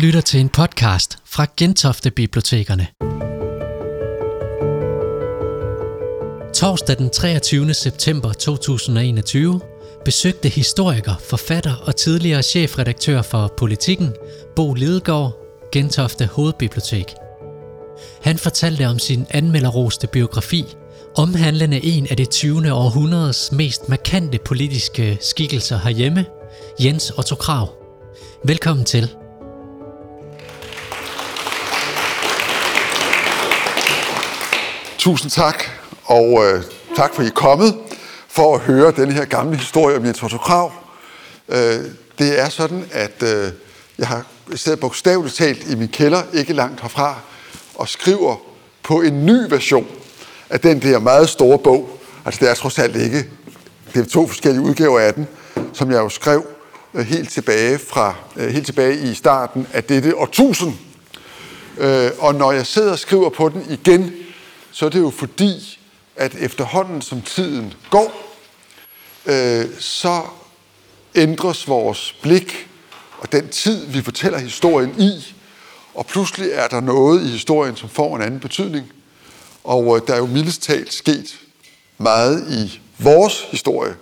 lytter til en podcast fra Gentofte Bibliotekerne. Torsdag den 23. september 2021 besøgte historiker, forfatter og tidligere chefredaktør for Politiken, Bo Lidegaard, Gentofte Hovedbibliotek. Han fortalte om sin anmelderroste biografi, omhandlende en af det 20. århundredes mest markante politiske skikkelser herhjemme, Jens Otto Krav. Velkommen til. Tusind tak, og øh, tak for, at I er kommet for at høre den her gamle historie om Jens Otto Krav. Øh, det er sådan, at øh, jeg har siddet bogstaveligt talt i min kælder, ikke langt herfra, og skriver på en ny version af den der meget store bog. Altså det er trods alt ikke, det er to forskellige udgaver af den, som jeg jo skrev øh, helt tilbage fra øh, helt tilbage i starten af dette årtusind. Øh, og når jeg sidder og skriver på den igen, så er det jo fordi, at efterhånden som tiden går, øh, så ændres vores blik og den tid, vi fortæller historien i, og pludselig er der noget i historien, som får en anden betydning. Og øh, der er jo mildest talt sket meget i vores historie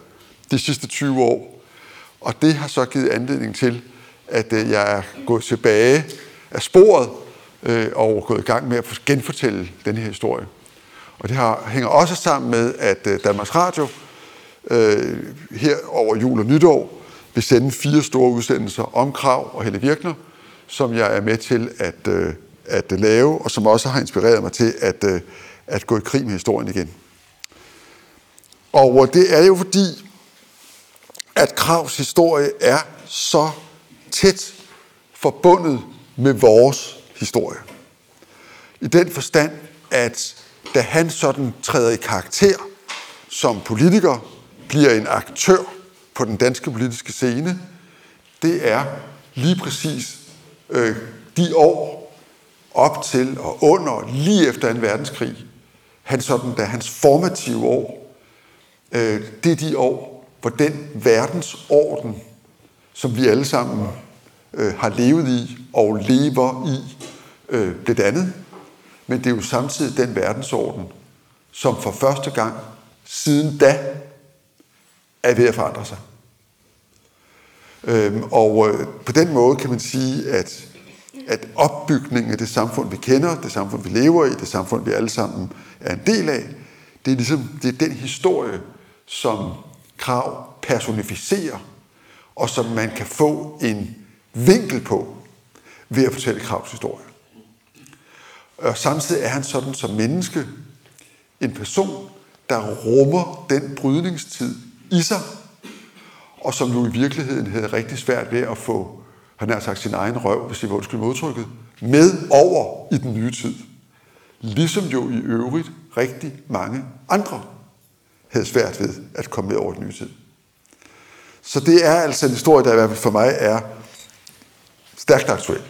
de sidste 20 år. Og det har så givet anledning til, at øh, jeg er gået tilbage af sporet øh, og gået i gang med at genfortælle den her historie. Og det har, hænger også sammen med, at øh, Danmarks Radio øh, her over jul og nytår vil sende fire store udsendelser om Krav og Helle Virkner, som jeg er med til at, øh, at lave, og som også har inspireret mig til at, øh, at gå i krig med historien igen. Og øh, det er jo fordi, at Kravs historie er så tæt forbundet med vores historie. I den forstand, at da han sådan træder i karakter som politiker, bliver en aktør på den danske politiske scene, det er lige præcis øh, de år op til og under, lige efter 2. verdenskrig, han sådan, da hans formative år, øh, det er de år, hvor den verdensorden, som vi alle sammen øh, har levet i og lever i, øh, blev dannet. Men det er jo samtidig den verdensorden, som for første gang siden da er ved at forandre sig. Øhm, og øh, på den måde kan man sige, at, at opbygningen af det samfund, vi kender, det samfund, vi lever i, det samfund, vi alle sammen er en del af, det er ligesom det er den historie, som Krav personificerer, og som man kan få en vinkel på ved at fortælle Kravs historie. Og samtidig er han sådan som menneske en person, der rummer den brydningstid i sig, og som jo i virkeligheden havde rigtig svært ved at få, han har sagt sin egen røv, hvis det var undskyld modtrykket, med over i den nye tid. Ligesom jo i øvrigt rigtig mange andre havde svært ved at komme med over den nye tid. Så det er altså en historie, der i hvert fald for mig er stærkt aktuel.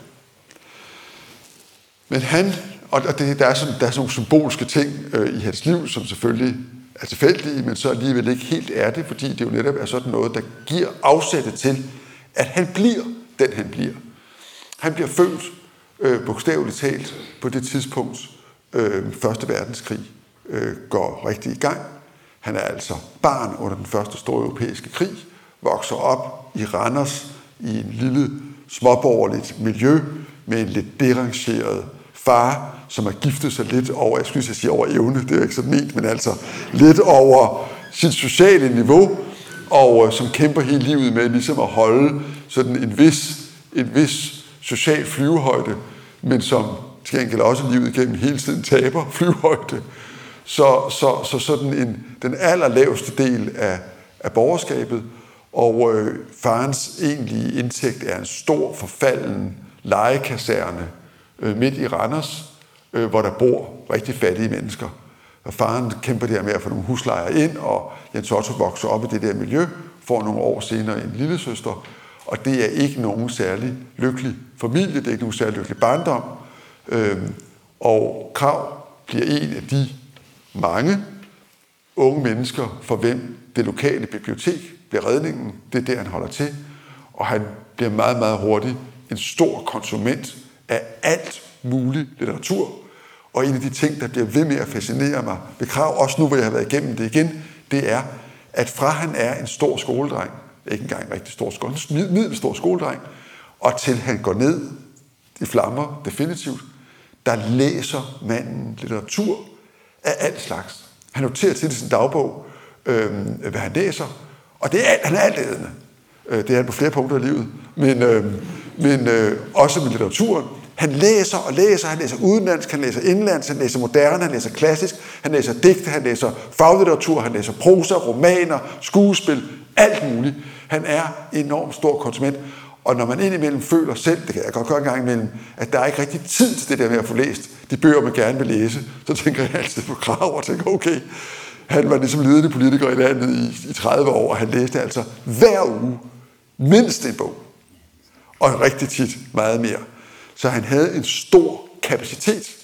Men han, og det, der, er sådan, der er sådan nogle symbolske ting øh, i hans liv, som selvfølgelig er tilfældige, men så alligevel ikke helt er det, fordi det jo netop er sådan noget, der giver afsættet til, at han bliver den, han bliver. Han bliver født øh, bogstaveligt talt på det tidspunkt, øh, Første Verdenskrig øh, går rigtig i gang. Han er altså barn under den første store europæiske krig, vokser op i Randers i en lille småborgerligt miljø med en lidt derangeret far, som har giftet sig lidt over, jeg skulle sige over evne, det er jo ikke så ment, men altså lidt over sit sociale niveau, og øh, som kæmper hele livet med ligesom at holde sådan en vis, en vis social flyvehøjde, men som til gengæld også livet igennem hele tiden taber flyvehøjde. Så, så, så sådan en, den allerlaveste del af, af borgerskabet, og øh, farens egentlige indtægt er en stor forfalden legekaserne øh, midt i Randers, øh, hvor der bor rigtig fattige mennesker. Og faren kæmper der med at få nogle huslejer ind, og Jens Otto vokser op i det der miljø, får nogle år senere en lille søster, og det er ikke nogen særlig lykkelig familie, det er ikke nogen særlig lykkelig barndom. Øhm, og Krav bliver en af de mange unge mennesker, for hvem det lokale bibliotek bliver redningen. Det er der, han holder til. Og han bliver meget, meget hurtigt en stor konsument af alt mulig litteratur. Og en af de ting, der bliver ved med at fascinere mig ved Krav, også nu hvor jeg har været igennem det igen, det er, at fra han er en stor skoledreng, ikke engang en rigtig stor skoledreng, en middelstor skoledreng, og til han går ned i flammer definitivt, der læser manden litteratur af alt slags. Han noterer til i sin dagbog, øh, hvad han læser, og det er alt, han er altædende. Øh, det er han på flere punkter i livet, men, øh, men øh, også med litteraturen. Han læser og læser, han læser udenlandsk, han læser indlandsk, han læser moderne, han læser klassisk, han læser digte, han læser faglitteratur, han læser prosa, romaner, skuespil, alt muligt. Han er enormt stor konsument, og når man indimellem føler selv, det kan jeg godt gøre en gang imellem, at der er ikke rigtig tid til det der med at få læst de bøger, man gerne vil læse, så tænker jeg altid på krav og tænker, okay, han var ligesom ledende politiker i landet i, i 30 år, og han læste altså hver uge mindst en bog. Og rigtig tit meget mere. Så han havde en stor kapacitet.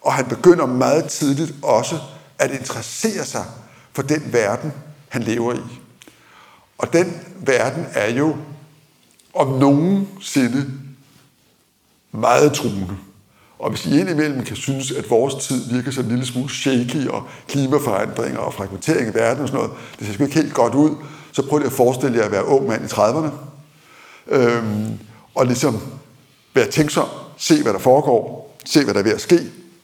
Og han begynder meget tidligt også at interessere sig for den verden, han lever i. Og den verden er jo om nogensinde meget truende. Og hvis I indimellem kan synes, at vores tid virker så en lille smule shaky, og klimaforandringer og fragmentering i verden og sådan noget, det ser sgu ikke helt godt ud, så prøv lige at forestille jer at være ung mand i 30'erne, øhm, og ligesom være tænksom, se hvad der foregår, se hvad der er ved at ske,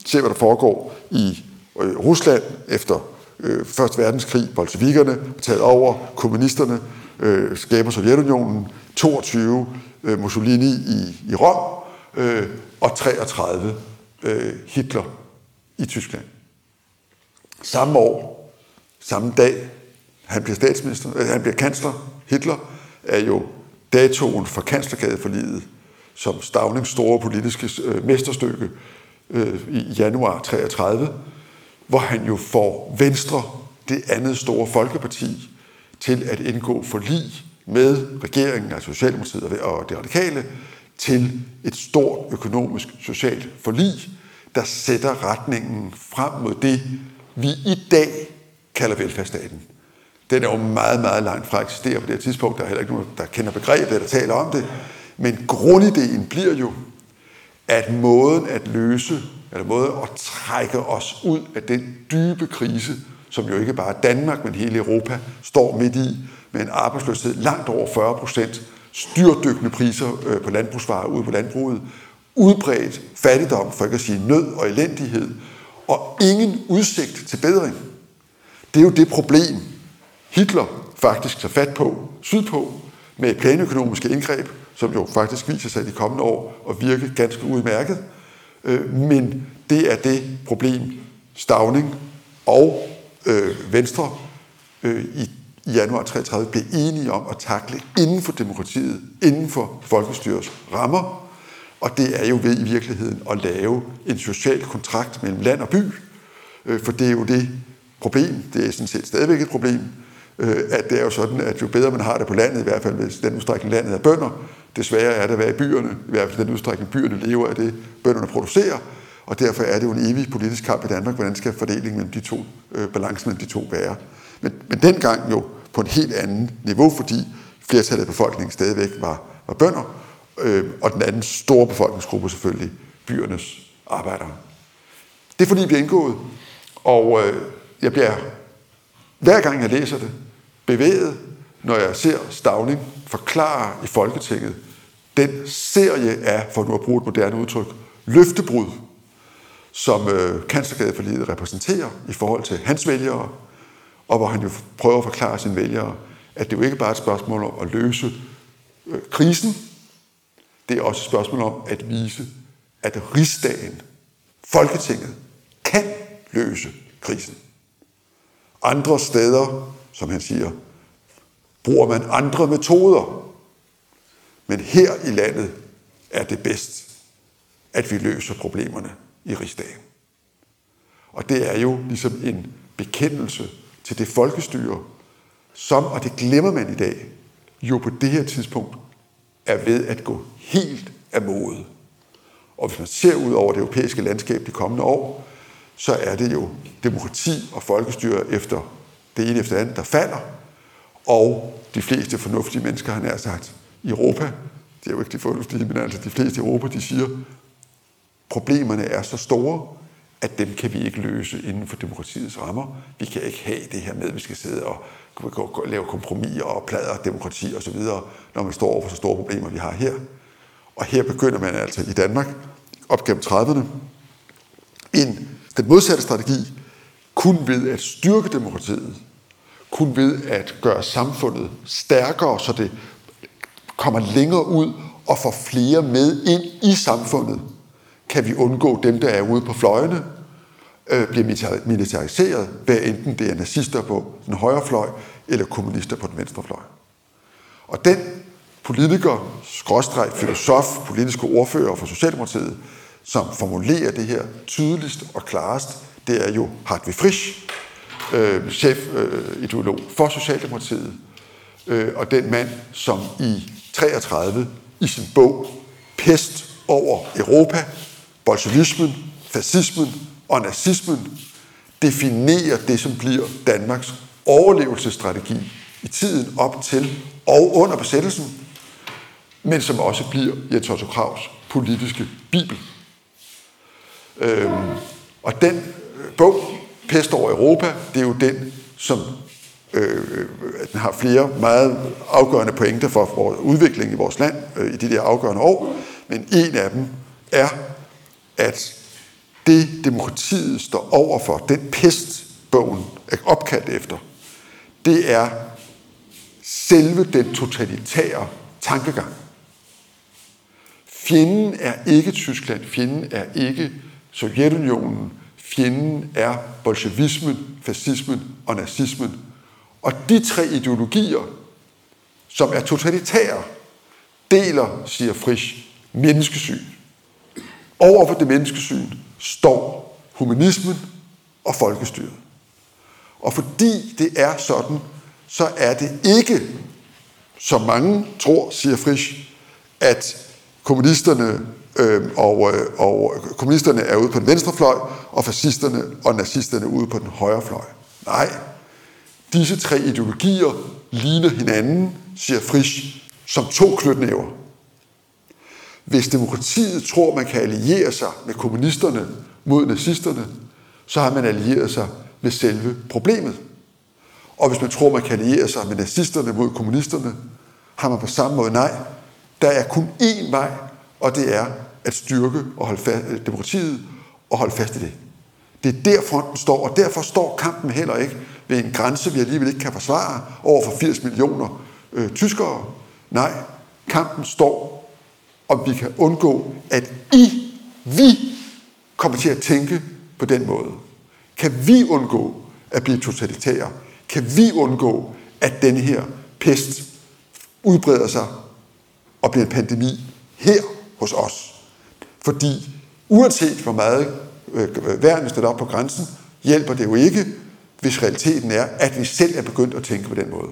se hvad der foregår i øh, Rusland efter øh, Første Verdenskrig, bolsjevikerne taget over, kommunisterne øh, skaber Sovjetunionen, 22 øh, Mussolini i, i Rom, øh, og 33 øh, Hitler i Tyskland. Samme år, samme dag, han bliver statsminister, øh, han bliver kansler, Hitler, er jo datoen for kanslergadeforliget som Stavnings store politiske øh, mesterstykke øh, i januar 33, hvor han jo får Venstre, det andet store folkeparti, til at indgå forlig med regeringen, altså Socialdemokratiet og det radikale, til et stort økonomisk socialt forlig, der sætter retningen frem mod det, vi i dag kalder velfærdsstaten. Den er jo meget, meget langt fra at eksistere på det her tidspunkt. Der er heller ikke nogen, der kender begrebet eller taler om det. Men grundideen bliver jo, at måden at løse, eller måden at trække os ud af den dybe krise, som jo ikke bare Danmark, men hele Europa står midt i, med en arbejdsløshed langt over 40 procent, styrtdykkende priser øh, på landbrugsvarer ude på landbruget, udbredt fattigdom, for ikke at sige nød og elendighed, og ingen udsigt til bedring. Det er jo det problem, Hitler faktisk tager fat på sydpå med planøkonomiske indgreb, som jo faktisk viser sig i de kommende år at virke ganske udmærket. Øh, men det er det problem, Stavning og øh, Venstre øh, i i januar 33 blev enige om at takle inden for demokratiet, inden for folkestyrets rammer. Og det er jo ved i virkeligheden at lave en social kontrakt mellem land og by. Øh, for det er jo det problem, det er sådan set stadigvæk et problem, øh, at det er jo sådan, at jo bedre man har det på landet, i hvert fald hvis den udstrækning landet er bønder, desværre er det at være i byerne, i hvert fald den udstrækning byerne lever af det, bønderne producerer, og derfor er det jo en evig politisk kamp i Danmark, hvordan skal fordelingen mellem de to, øh, balancen mellem de to være. Men, men dengang jo på en helt anden niveau, fordi flertallet af befolkningen stadigvæk var, var bønder, øh, og den anden store befolkningsgruppe selvfølgelig byernes arbejdere. Det forlig bliver indgået, og øh, jeg bliver, hver gang jeg læser det, bevæget, når jeg ser Stavning forklare i Folketinget den serie af, for nu at bruge et moderne udtryk, løftebrud, som øh, kanslergadeforliget repræsenterer i forhold til hans vælgere, og hvor han jo prøver at forklare sine vælgere, at det jo ikke bare er et spørgsmål om at løse øh, krisen, det er også et spørgsmål om at vise, at rigsdagen, Folketinget, kan løse krisen. Andre steder, som han siger, bruger man andre metoder. Men her i landet er det bedst, at vi løser problemerne i rigsdagen. Og det er jo ligesom en bekendelse til det folkestyre, som, og det glemmer man i dag, jo på det her tidspunkt er ved at gå helt af mode. Og hvis man ser ud over det europæiske landskab de kommende år, så er det jo demokrati og folkestyre efter det ene efter det andet, der falder, og de fleste fornuftige mennesker, han har sagt, i Europa, det er jo ikke de fornuftige, men altså de fleste i Europa, de siger, problemerne er så store, at dem kan vi ikke løse inden for demokratiets rammer. Vi kan ikke have det her med, at vi skal sidde og lave kompromiser og plader demokrati osv., når man står over for så store problemer, vi har her. Og her begynder man altså i Danmark, op gennem 30'erne, en, den modsatte strategi, kun ved at styrke demokratiet, kun ved at gøre samfundet stærkere, så det kommer længere ud og får flere med ind i samfundet, kan vi undgå dem, der er ude på fløjene, øh, bliver militariseret, hvad enten det er nazister på den højre fløj, eller kommunister på den venstre fløj. Og den politiker, skråstreg, filosof, politiske ordfører for Socialdemokratiet, som formulerer det her tydeligst og klarest, det er jo Hartwig Frisch, øh, chefideolog øh, for Socialdemokratiet, øh, og den mand, som i 33 i sin bog Pest over Europa, bolsjevismen, fascismen og nazismen definerer det, som bliver Danmarks overlevelsesstrategi i tiden op til og under besættelsen, men som også bliver Jens Otto Kravs politiske bibel. Øhm, og den bog, Pest over Europa, det er jo den, som øh, den har flere meget afgørende pointer for vores udvikling i vores land øh, i de der afgørende år, men en af dem er, at det demokratiet står over for, den pest, bogen er opkaldt efter, det er selve den totalitære tankegang. Fjenden er ikke Tyskland, fjenden er ikke Sovjetunionen, fjenden er bolsjevismen, fascismen og nazismen. Og de tre ideologier, som er totalitære, deler, siger Frisch, menneskesyn. Over for det menneskesyn står humanismen og folkestyret. Og fordi det er sådan, så er det ikke, som mange tror, siger Frisch, at kommunisterne øh, og, øh, og kommunisterne er ude på den venstre fløj, og fascisterne og nazisterne ude på den højre fløj. Nej, disse tre ideologier ligner hinanden, siger Frisch, som to knytnæver. Hvis demokratiet tror, man kan alliere sig med kommunisterne mod nazisterne, så har man allieret sig med selve problemet. Og hvis man tror, man kan alliere sig med nazisterne mod kommunisterne, har man på samme måde nej. Der er kun én vej, og det er at styrke og holde fast, øh, demokratiet og holde fast i det. Det er der fronten står, og derfor står kampen heller ikke ved en grænse, vi alligevel ikke kan forsvare over for 80 millioner øh, tyskere. Nej, kampen står om vi kan undgå, at I, vi, kommer til at tænke på den måde. Kan vi undgå at blive totalitære? Kan vi undgå, at denne her pest udbreder sig og bliver en pandemi her hos os? Fordi uanset hvor meget øh, værn vi op på grænsen, hjælper det jo ikke, hvis realiteten er, at vi selv er begyndt at tænke på den måde.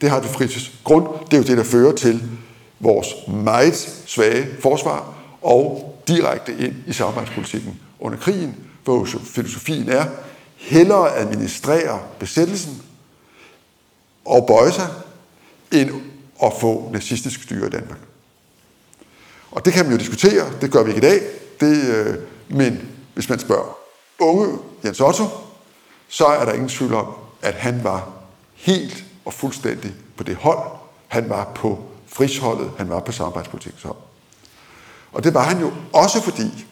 Det har det fritids grund. Det er jo det, der fører til, vores meget svage forsvar og direkte ind i samarbejdspolitikken under krigen, hvor filosofien er hellere administrere besættelsen og bøje sig, end at få nazistisk styre i Danmark. Og det kan man jo diskutere, det gør vi ikke i dag, det, øh, men hvis man spørger unge Jens Otto, så er der ingen tvivl om, at han var helt og fuldstændig på det hold, han var på frisholdet, han var på samarbejdspolitikens hold. Og det var han jo også fordi,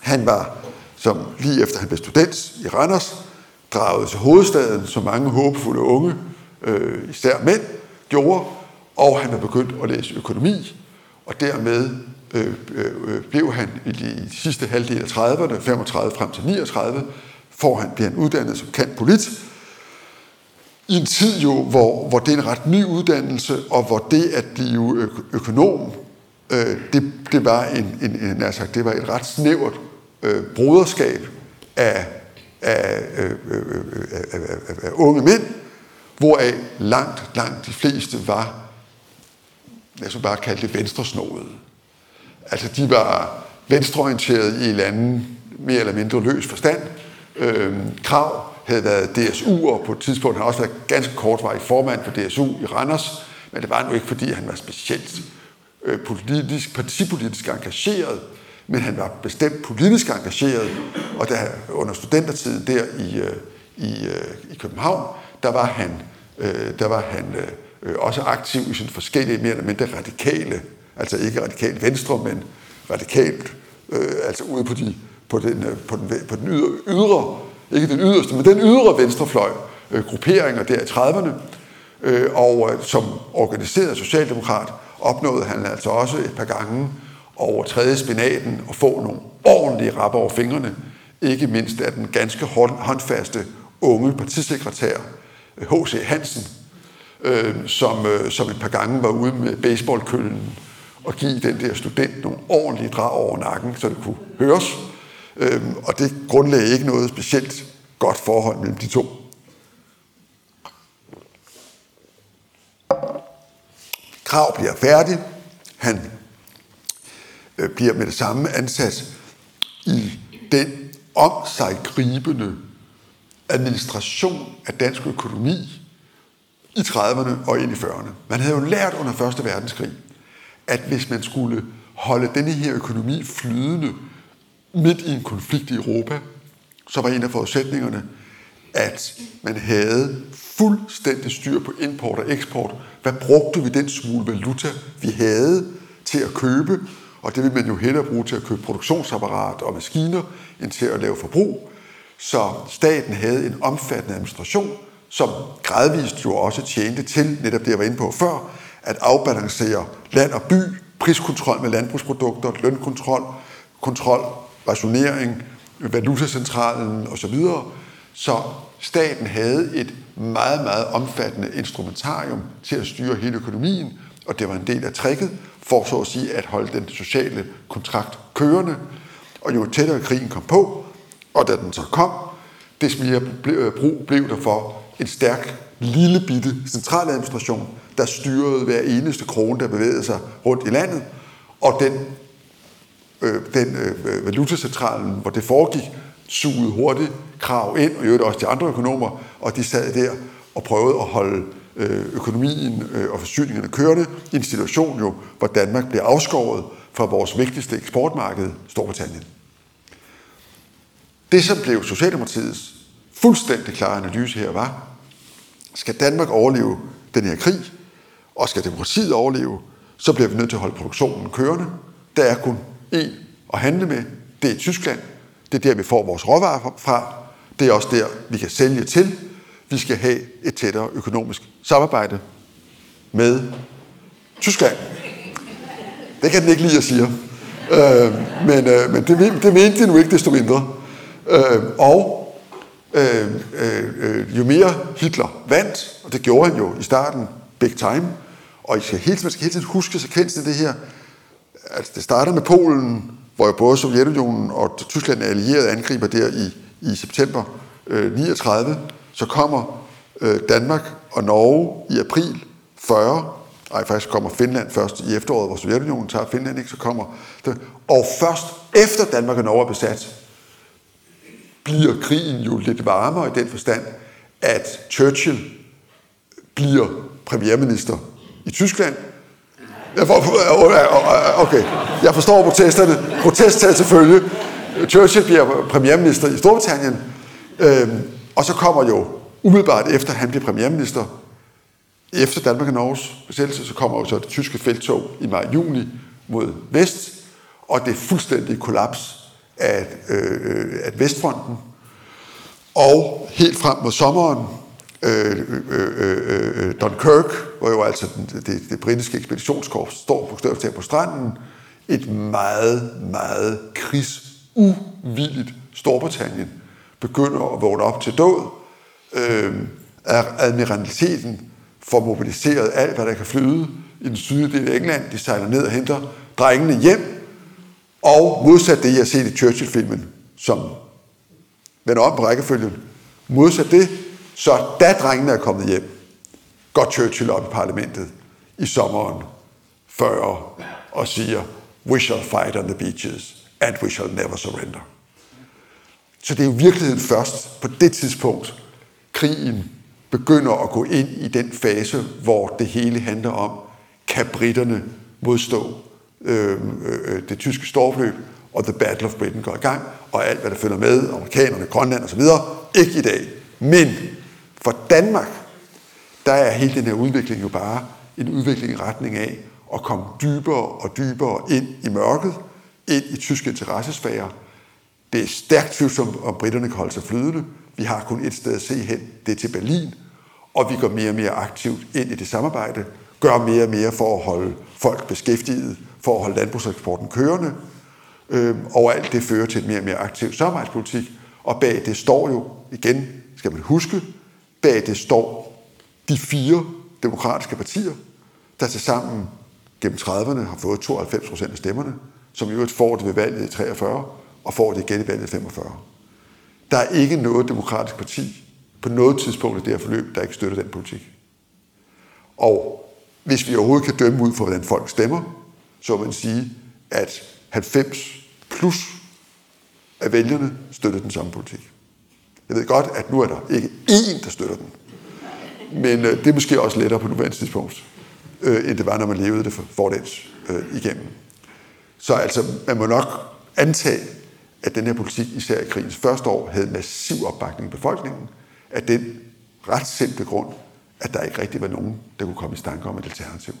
han var, som lige efter han blev student i Randers, draget til hovedstaden, som mange håbefulde unge, øh, især mænd, gjorde, og han var begyndt at læse økonomi, og dermed øh, øh, blev han i de sidste halvdel af 30'erne, 35 frem til 39, får han, bliver han uddannet som kant polit, i en tid jo, hvor, hvor det er en ret ny uddannelse, og hvor det at blive ø- økonom, øh, det, det, var en, en, en, sagt, det var et ret snævert øh, broderskab af, af, øh, øh, øh af, af, af unge mænd, hvoraf langt, langt de fleste var, lad os bare kalde det venstresnåede. Altså de var venstreorienterede i en anden mere eller mindre løs forstand. Øhm, krav havde været DSU'er på et tidspunkt. Han har også været ganske kortvarig formand for DSU i Randers. men det var nu ikke, fordi han var specielt øh, politisk, partipolitisk engageret, men han var bestemt politisk engageret, og da, under studentertiden der i, øh, i, øh, i København, der var han, øh, der var han øh, Øh, også aktiv i sådan forskellige mere eller mindre radikale, altså ikke radikalt venstre, men radikalt, øh, altså ude på, de, på den, øh, på den, på den ydre, ydre, ikke den yderste, men den ydre venstrefløj, øh, grupperinger der i 30'erne, øh, og øh, som organiseret socialdemokrat opnåede han altså også et par gange over tredje spinaten og få nogle ordentlige rapper over fingrene, ikke mindst af den ganske håndfaste unge partisekretær H.C. Hansen, øh, som, øh, som et par gange var ude med baseballkøllen og give den der student nogle ordentlige drag over nakken, så det kunne høres. Øh, og det grundlagde ikke noget specielt godt forhold mellem de to. Krav bliver færdig. Han øh, bliver med det samme ansat i den om sig gribende administration af dansk økonomi i 30'erne og ind i 40'erne. Man havde jo lært under 1. verdenskrig, at hvis man skulle holde denne her økonomi flydende midt i en konflikt i Europa, så var en af forudsætningerne, at man havde fuldstændig styr på import og eksport. Hvad brugte vi den smule valuta, vi havde til at købe? Og det ville man jo hellere bruge til at købe produktionsapparat og maskiner, end til at lave forbrug. Så staten havde en omfattende administration, som gradvist jo også tjente til, netop det jeg var inde på før, at afbalancere land og by, priskontrol med landbrugsprodukter, lønkontrol, kontrol, rationering, valutacentralen osv. Så staten havde et meget, meget omfattende instrumentarium til at styre hele økonomien, og det var en del af tricket for så at sige at holde den sociale kontrakt kørende. Og jo tættere krigen kom på, og da den så kom, des mere øh, brug blev der for en stærk, lille bitte centraladministration, der styrede hver eneste krone, der bevægede sig rundt i landet, og den, øh, den øh, valutacentralen, hvor det foregik, sugede hurtigt krav ind, og øvrigt også de andre økonomer, og de sad der og prøvede at holde øh, økonomien øh, og forsyningerne kørende i en situation, jo, hvor Danmark blev afskåret fra vores vigtigste eksportmarked, Storbritannien. Det, som blev Socialdemokratiets fuldstændig klare analyse her, var, skal Danmark overleve den her krig, og skal demokratiet overleve, så bliver vi nødt til at holde produktionen kørende. Der er kun én at handle med. Det er Tyskland. Det er der, vi får vores råvarer fra. Det er også der, vi kan sælge til. Vi skal have et tættere økonomisk samarbejde med Tyskland. Det kan den ikke lide at sige. Øh, men øh, men det, det mente de nu ikke desto mindre. Øh, og Øh, øh, øh, jo mere Hitler vandt, og det gjorde han jo i starten, big time, og I skal hele, man skal hele tiden huske sekvensen af det her, altså det starter med Polen, hvor jo både Sovjetunionen og Tyskland er allierede angriber der i, i september øh, 39, så kommer øh, Danmark og Norge i april 40, ej faktisk kommer Finland først i efteråret, hvor Sovjetunionen tager Finland, ikke, så kommer det, og først efter Danmark og Norge er besat, bliver krigen jo lidt varmere i den forstand, at Churchill bliver premierminister i Tyskland. Øh, øh, øh, okay, jeg forstår protesterne. Protest til. Churchill bliver premierminister i Storbritannien, øhm, og så kommer jo umiddelbart efter han bliver premierminister, efter Danmark og Norges besættelse, så kommer jo så det tyske felttog i maj-juni mod vest, og det er fuldstændig kollaps at, øh, at Vestfronten, og helt frem mod sommeren, øh, øh, øh, øh, Dunkirk, hvor jo altså den, det, det britiske ekspeditionskorps står på på stranden, et meget, meget krigsuvilligt Storbritannien begynder at vågne op til død. Øh, admiraliteten får mobiliseret alt, hvad der kan flyde i den sydlige del af England. De sejler ned og henter drengene hjem. Og modsat det, jeg har set i Churchill-filmen, som vender om på rækkefølgen. Modsat det, så da drengene er kommet hjem, går Churchill op i parlamentet i sommeren 40 og siger, we shall fight on the beaches, and we shall never surrender. Så det er jo virkeligheden først på det tidspunkt, krigen begynder at gå ind i den fase, hvor det hele handler om, kan britterne modstå øh, øh, det tyske storfløb, og The Battle of Britain går i gang, og alt, hvad der følger med, amerikanerne, Grønland osv., ikke i dag. Men for Danmark, der er hele den her udvikling jo bare en udvikling i retning af at komme dybere og dybere ind i mørket, ind i tyske interessesfærer. Det er stærkt tvivlsomt, om britterne kan holde sig flydende. Vi har kun et sted at se hen, det er til Berlin, og vi går mere og mere aktivt ind i det samarbejde, gør mere og mere for at holde folk beskæftiget, for at holde landbrugseksporten kørende, øh, og alt det fører til et mere og mere aktiv samarbejdspolitik, og bag det står jo, igen skal man huske, bag det står de fire demokratiske partier, der til sammen gennem 30'erne har fået 92 procent af stemmerne, som i øvrigt får det ved valget i 43 og får det igen i valget i 45. Der er ikke noget demokratisk parti på noget tidspunkt i det her forløb, der ikke støtter den politik. Og hvis vi overhovedet kan dømme ud fra, hvordan folk stemmer, så man sige, at 90 plus af vælgerne støtter den samme politik. Jeg ved godt, at nu er der ikke én, der støtter den. Men øh, det er måske også lettere på nuværende tidspunkt, øh, end det var, når man levede det for fordels øh, igennem. Så altså, man må nok antage, at den her politik, især i krigens første år, havde massiv opbakning i befolkningen, af den ret simple grund, at der ikke rigtig var nogen, der kunne komme i stanke om et alternativ.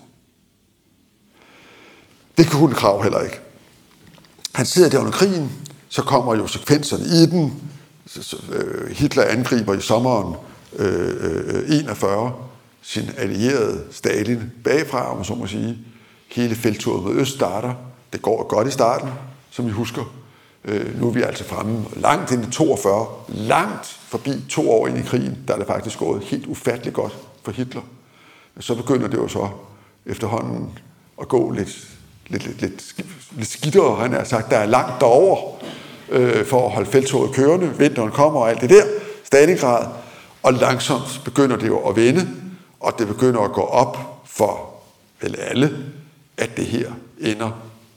Det kunne Krav heller ikke. Han sidder der under krigen, så kommer jo sekvenserne i den. Øh, Hitler angriber i sommeren øh, øh 41 sin allierede Stalin bagfra, om man så må sige. Hele felttoget mod øst starter. Det går godt i starten, som I husker. Øh, nu er vi altså fremme langt ind i 42, langt forbi to år ind i krigen, der er det faktisk gået helt ufatteligt godt for Hitler. Så begynder det jo så efterhånden at gå lidt, lidt, lidt, lidt, lidt skidtere, han har sagt, der er langt derover øh, for at holde feltoget kørende, vinteren kommer og alt det der, Stalingrad, og langsomt begynder det jo at vende, og det begynder at gå op for vel alle, at det her ender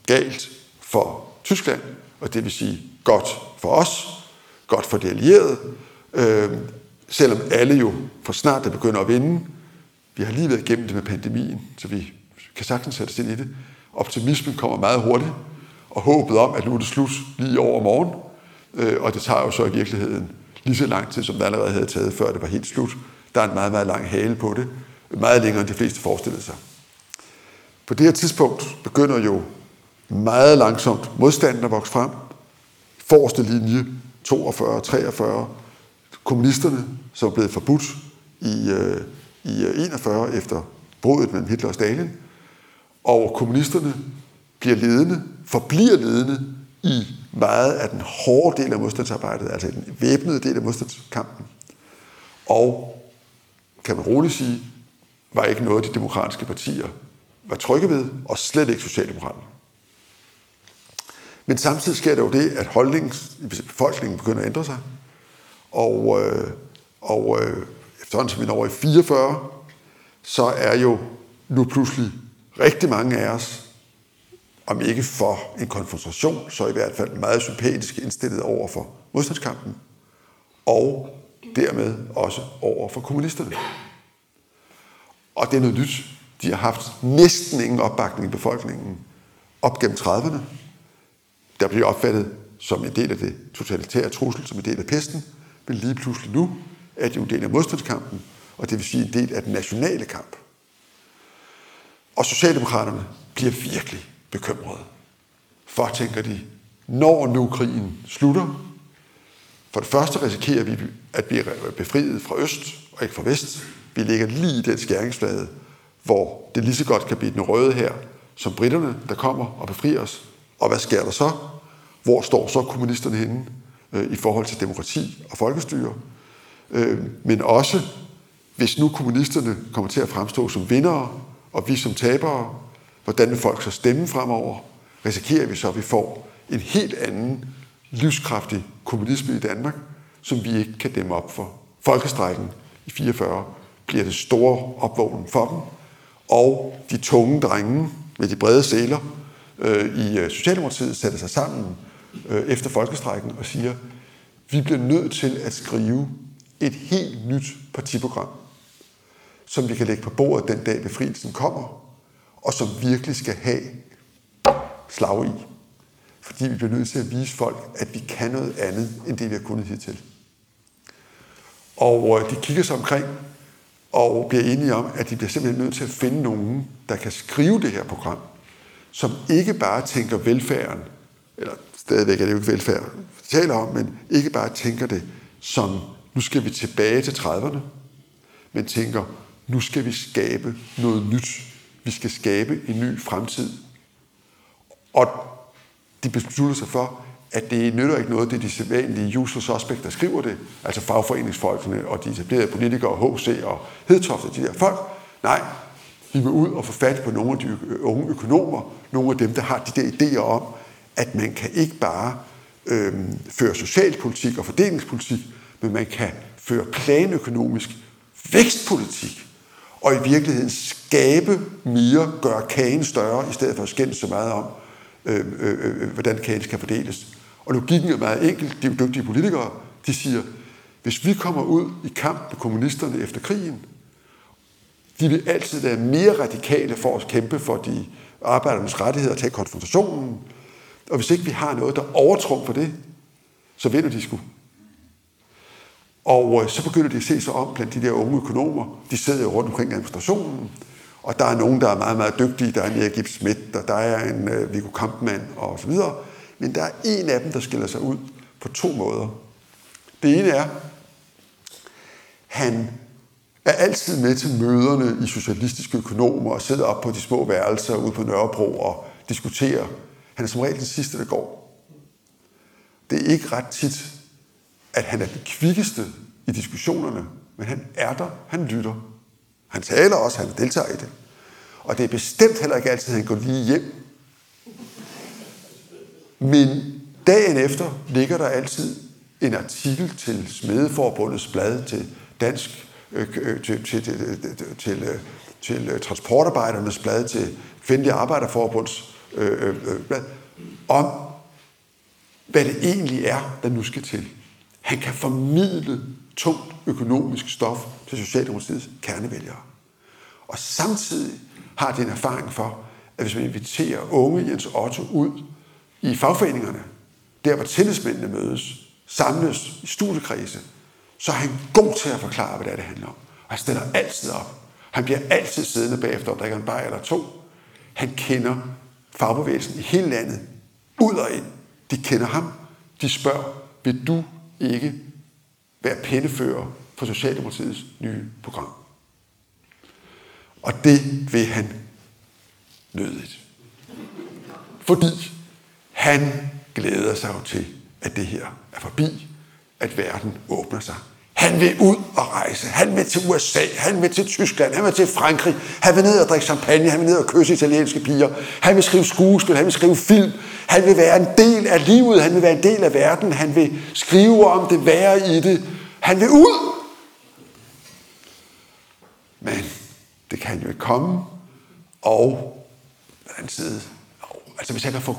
galt for Tyskland, og det vil sige godt for os, godt for de allierede, øh, selvom alle jo for snart det begynder at vinde. Vi har lige været igennem det med pandemien, så vi kan sagtens sætte os ind i det. Optimismen kommer meget hurtigt, og håbet om, at nu er det slut lige over morgen, øh, og det tager jo så i virkeligheden lige så lang tid, som det allerede havde taget, før det var helt slut. Der er en meget, meget lang hale på det, meget længere end de fleste forestillede sig. På det her tidspunkt begynder jo meget langsomt modstanden at vokse frem. Forreste linje, 42, 43, kommunisterne, som er blevet forbudt i, øh, i øh, 41 efter bruddet mellem Hitler og Stalin. Og kommunisterne bliver ledende, forbliver ledende i meget af den hårde del af modstandsarbejdet, altså den væbnede del af modstandskampen. Og, kan man roligt sige, var ikke noget, de demokratiske partier var trygge ved, og slet ikke Socialdemokraterne. Men samtidig sker der jo det, at holdningen i befolkningen begynder at ændre sig. Og, øh, og øh, efterhånden som vi når i 44, så er jo nu pludselig rigtig mange af os, om ikke for en konfrontation, så i hvert fald meget sympatisk indstillet over for modstandskampen, og dermed også over for kommunisterne. Og det er noget nyt. De har haft næsten ingen opbakning i befolkningen op gennem 30'erne. Der blev opfattet som en del af det totalitære trussel, som en del af pesten, men lige pludselig nu er det jo en del af modstandskampen, og det vil sige en del af den nationale kamp. Og Socialdemokraterne bliver virkelig bekymrede. For, tænker de, når nu krigen slutter, for det første risikerer vi at blive befriet fra øst og ikke fra vest. Vi ligger lige i den skæringsflade, hvor det lige så godt kan blive den røde her, som britterne, der kommer og befrier os. Og hvad sker der så? Hvor står så kommunisterne henne øh, i forhold til demokrati og folkestyre? Øh, men også, hvis nu kommunisterne kommer til at fremstå som vindere, og vi som tabere, hvordan vil folk så stemme fremover? Risikerer vi så, at vi får en helt anden livskraftig kommunisme i Danmark, som vi ikke kan dæmme op for. Folkestrækken i 44 bliver det store opvågning for dem, og de tunge drenge med de brede sæler øh, i øh, Socialdemokratiet sætter sig sammen øh, efter folkestrækken og siger, vi bliver nødt til at skrive et helt nyt partiprogram som vi kan lægge på bordet den dag befrielsen kommer, og som virkelig skal have slag i. Fordi vi bliver nødt til at vise folk, at vi kan noget andet, end det vi har kunnet hidtil. Og øh, de kigger sig omkring og bliver enige om, at de bliver simpelthen nødt til at finde nogen, der kan skrive det her program, som ikke bare tænker velfærden, eller stadigvæk er det jo ikke velfærd, vi taler om, men ikke bare tænker det som, nu skal vi tilbage til 30'erne, men tænker, nu skal vi skabe noget nyt. Vi skal skabe en ny fremtid. Og de beslutter sig for, at det nytter ikke noget, det er de sædvanlige usual suspect, der skriver det, altså fagforeningsfolkene og de etablerede politikere, HC og Hedtoft de der folk. Nej, vi vil ud og få fat på nogle af de unge økonomer, nogle af dem, der har de der idéer om, at man kan ikke bare øh, føre socialpolitik og fordelingspolitik, men man kan føre planøkonomisk vækstpolitik, og i virkeligheden skabe mere, gøre kagen større, i stedet for at skændes så meget om, øh, øh, øh, hvordan kagen skal fordeles. Og logikken er meget enkel. De er jo dygtige politikere. De siger, hvis vi kommer ud i kamp med kommunisterne efter krigen, de vil altid være mere radikale for at kæmpe for de arbejdernes rettigheder og tage konfrontationen. Og hvis ikke vi har noget, der overtrumfer det, så vinder de sgu. Og øh, så begynder de at se sig om blandt de der unge økonomer. De sidder jo rundt omkring administrationen, og der er nogen, der er meget, meget dygtige. Der er en Erik Schmidt, og der er en uh, Viggo Kampmann, og så videre. Men der er en af dem, der skiller sig ud på to måder. Det ene er, han er altid med til møderne i socialistiske økonomer og sidder op på de små værelser ude på Nørrebro og diskuterer. Han er som regel den sidste, der går. Det er ikke ret tit, at han er den kvikkeste i diskussionerne, men han er der, han lytter. Han taler også, han deltager i det. Og det er bestemt heller ikke altid, at han går lige hjem. Men dagen efter ligger der altid en artikel til Smedeforbundets blad, til Dansk, øh, øh til, til, til, til, til, øh, til øh, Transportarbejdernes blad, til Kvindelige Arbejderforbunds øh, øh, øh, blad, om hvad det egentlig er, der nu skal til. Han kan formidle tungt økonomisk stof til Socialdemokratiets kernevælgere. Og samtidig har de en erfaring for, at hvis man inviterer unge Jens Otto ud i fagforeningerne, der hvor tillidsmændene mødes, samles i studiekredse, så er han god til at forklare, hvad det er, det handler om. Og han stiller altid op. Han bliver altid siddende bagefter og drikker en bajer eller to. Han kender fagbevægelsen i hele landet, ud og ind. De kender ham. De spørger, vil du ikke være pændefører for Socialdemokratiets nye program. Og det vil han nødigt. Fordi han glæder sig jo til, at det her er forbi, at verden åbner sig. Han vil ud og rejse. Han vil til USA. Han vil til Tyskland. Han vil til Frankrig. Han vil ned og drikke champagne. Han vil ned og kysse italienske piger. Han vil skrive skuespil. Han vil skrive film. Han vil være en del af livet. Han vil være en del af verden. Han vil skrive om det, være i det. Han vil ud. Men det kan jo ikke komme. Og på den anden side, altså hvis jeg kan få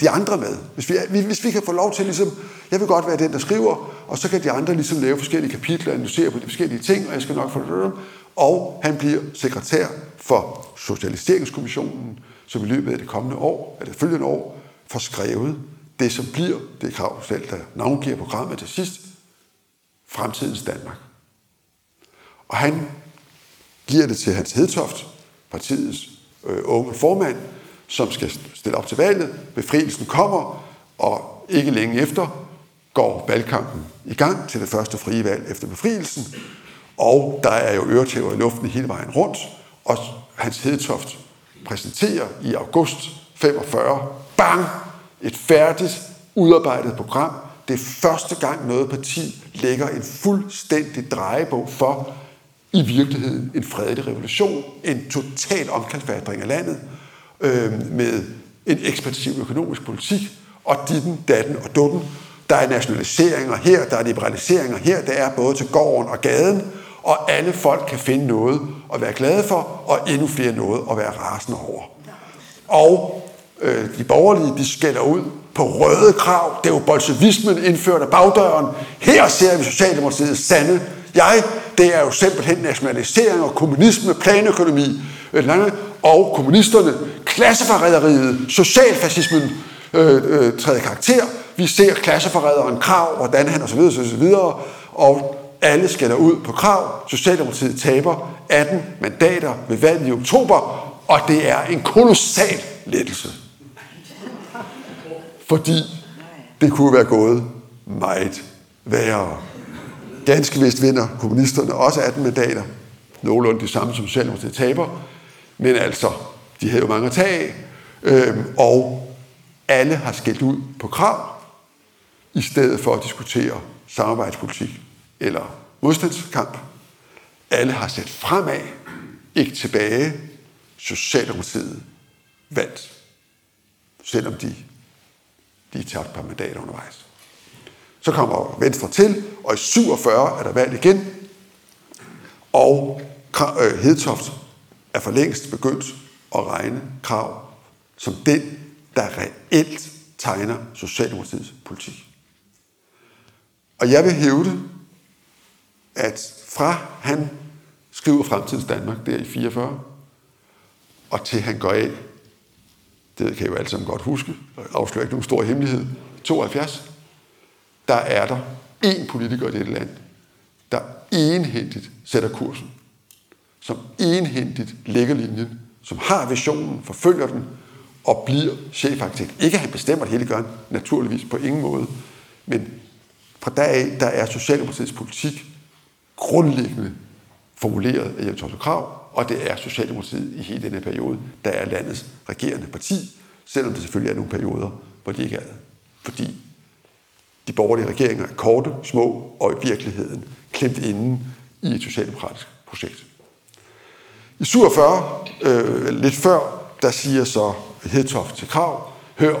de andre med. Hvis vi, hvis vi kan få lov til ligesom, jeg vil godt være den, der skriver, og så kan de andre ligesom lave forskellige kapitler, analysere på de forskellige ting, og jeg skal nok få det. Og han bliver sekretær for Socialiseringskommissionen, som i løbet af det kommende år, eller det følgende år, får skrevet det, som bliver det krav selv, der navngiver programmet til sidst, fremtidens Danmark. Og han giver det til Hans Hedtoft, partiets øh, unge formand, som skal stille op til valget. Befrielsen kommer, og ikke længe efter går valgkampen i gang til det første frie valg efter befrielsen. Og der er jo øretæver i luften hele vejen rundt, og Hans Hedtoft præsenterer i august 45, bang, et færdigt, udarbejdet program. Det er første gang noget parti lægger en fuldstændig drejebog for, i virkeligheden, en fredelig revolution, en total omkalfatring af landet, øh, med en ekspansiv økonomisk politik, og ditten, datten og dutten. Der er nationaliseringer her, der er liberaliseringer her, der er både til gården og gaden, og alle folk kan finde noget at være glade for, og endnu flere noget at være rasende over. Og øh, de borgerlige, de skælder ud på røde krav. Det er jo bolsjevismen indført af bagdøren. Her ser vi Socialdemokratiets sande jeg, det er jo simpelthen nationalisering og kommunisme, planøkonomi, og kommunisterne, klasseforræderiet, socialfascismen øh, øh, træder karakter. Vi ser klasseforræderen Krav, hvordan han osv. osv. Og alle skælder ud på Krav. Socialdemokratiet taber 18 mandater ved valget i oktober, og det er en kolossal lettelse. Fordi det kunne være gået meget værre. Ganske vist vinder kommunisterne også 18 mandater. Nogenlunde de samme som Socialdemokratiet taber. Men altså, de havde jo mange at tage øh, og alle har skældt ud på krav, i stedet for at diskutere samarbejdspolitik eller modstandskamp. Alle har sat fremad, ikke tilbage. Socialdemokratiet vandt, selvom de de tabte par mandater undervejs. Så kommer Venstre til, og i 47 er der valg igen, og øh, Hedtoft er for længst begyndt at regne krav som den, der reelt tegner Socialdemokratiets politik. Og jeg vil hævde, at fra han skriver Fremtidens Danmark der i 44, og til han går af, det kan I jo alle sammen godt huske, og afslører ikke nogen stor hemmelighed, 72, der er der én politiker i dette land, der enhændigt sætter kursen, som enhændigt lægger linjen, som har visionen, forfølger den, og bliver chefarkitekt. Ikke at han bestemmer det hele, gør han naturligvis på ingen måde, men fra dag af, der er Socialdemokratiets politik grundlæggende formuleret af Jens Krav, og det er Socialdemokratiet i hele denne periode, der er landets regerende parti, selvom det selvfølgelig er nogle perioder, hvor de ikke er det. Fordi de borgerlige regeringer er korte, små og i virkeligheden klemt inden i et socialdemokratisk projekt. I 47, øh, lidt før, der siger så Hedtoft til Krav, hør,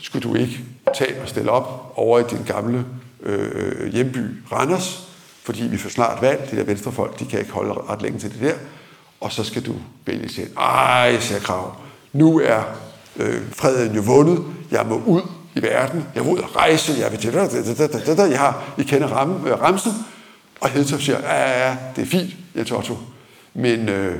skulle du ikke tage og stille op over i din gamle øh, hjemby Randers, fordi vi får snart valg, de der venstrefolk, de kan ikke holde ret længe til det der, og så skal du vælge selv. Ej, siger Krav, nu er øh, freden jo vundet, jeg må ud i verden, jeg må ud og rejse, jeg vil til det, jeg har, I kender ram, øh, Ramsen, og Hedtoft siger, ja, ja, det er fint, Jens Otto, men øh,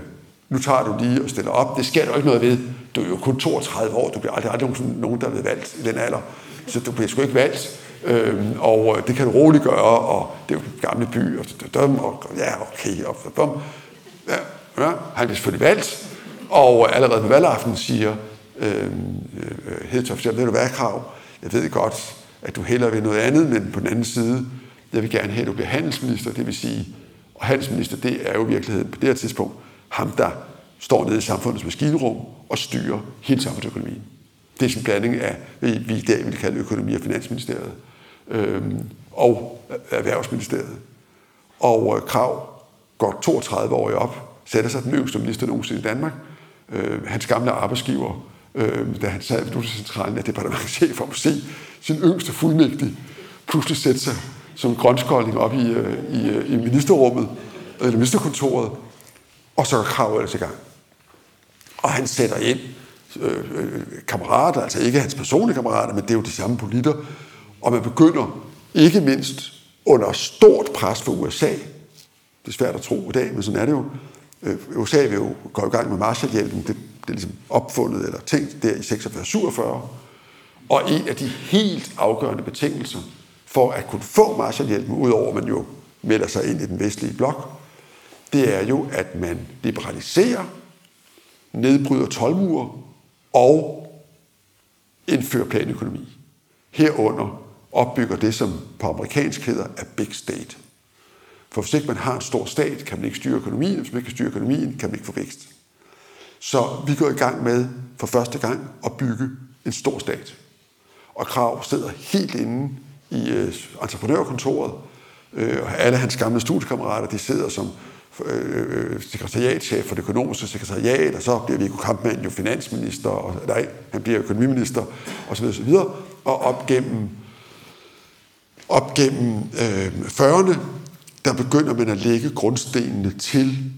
nu tager du lige og stiller op, det sker der ikke noget ved, du er jo kun 32 år, du bliver aldrig, aldrig nogen, der er blevet valgt i den alder, så du bliver sgu ikke valgt. Øhm, og øh, det kan du roligt gøre, og det er jo en gamle by, og, og, og ja, okay, og, og, ja, ja, han bliver selvfølgelig valgt, og øh, allerede på valgaften siger øhm, øh, øh Hedtoft, jeg ved du hvad, Krav, jeg ved godt, at du hellere vil noget andet, men på den anden side, jeg vil gerne have, at du bliver handelsminister, det vil sige, og handelsminister, det er jo i virkeligheden på det her tidspunkt ham, der står nede i samfundets maskinrum og styrer hele samfundsøkonomien. Det er sådan en blanding af, hvad vi i dag vil kalde økonomi- og finansministeriet øh, og erhvervsministeriet. Og øh, Krav går 32 år op, sætter sig den yngste minister nogensinde i Danmark. Øh, hans gamle arbejdsgiver, øh, da han sad ved Centralen af departementchef om at se sin yngste fuldmægtig pludselig sætte sig som grønskolding op i, øh, i, øh, i ministerrummet, eller ministerkontoret, og så er ellers i gang. Og han sætter ind øh, øh, kammerater, altså ikke hans personlige kammerater, men det er jo de samme politter, og man begynder ikke mindst under stort pres fra USA, det er svært at tro i dag, men sådan er det jo, øh, USA vil jo gå i gang med Marshallhjælpen, det, det er ligesom opfundet eller tænkt der i 46-47, og en af de helt afgørende betingelser for at kunne få Marshallhjælpen, udover at man jo melder sig ind i den vestlige blok, det er jo, at man liberaliserer, nedbryder tolvmure og indfører planøkonomi. Herunder opbygger det, som på amerikansk hedder a big state. For hvis ikke man har en stor stat, kan man ikke styre økonomien. Hvis man ikke kan styre økonomien, kan man ikke få vækst. Så vi går i gang med for første gang at bygge en stor stat. Og Krav sidder helt inde i øh, entreprenørkontoret. Øh, og alle hans gamle studiekammerater, de sidder som øh, sekretariatchef for det økonomiske sekretariat, og så bliver Viggo Kampmann jo finansminister, og nej, han bliver økonomiminister, osv. osv. Og op gennem, op gennem øh, 40'erne, der begynder man at lægge grundstenene til,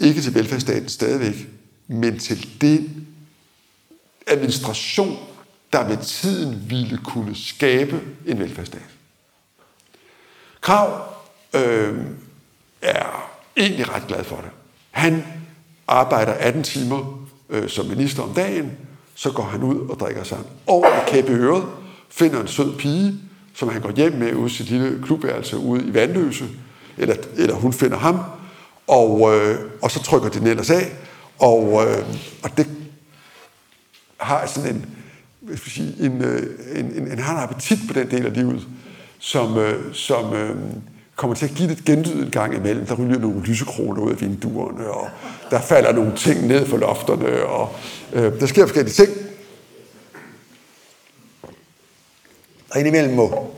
ikke til velfærdsstaten stadigvæk, men til den administration, der med tiden ville kunne skabe en velfærdsstat. Krav øh, er egentlig ret glad for det. Han arbejder 18 timer øh, som minister om dagen, så går han ud og drikker sig over kæppe øret, finder en sød pige, som han går hjem med ud sit lille klubværelse ude i Vandløse, eller, eller hun finder ham, og, øh, og så trykker den ellers af, og, øh, og det har sådan en, hvad skal sige, øh, en, en, en, en, en, har en appetit på den del af livet, som, øh, som øh, kommer til at give lidt genlyd en gang imellem. Der ryger nogle lysekroner ud af vinduerne, og der falder nogle ting ned fra lofterne, og øh, der sker forskellige ting. Og indimellem må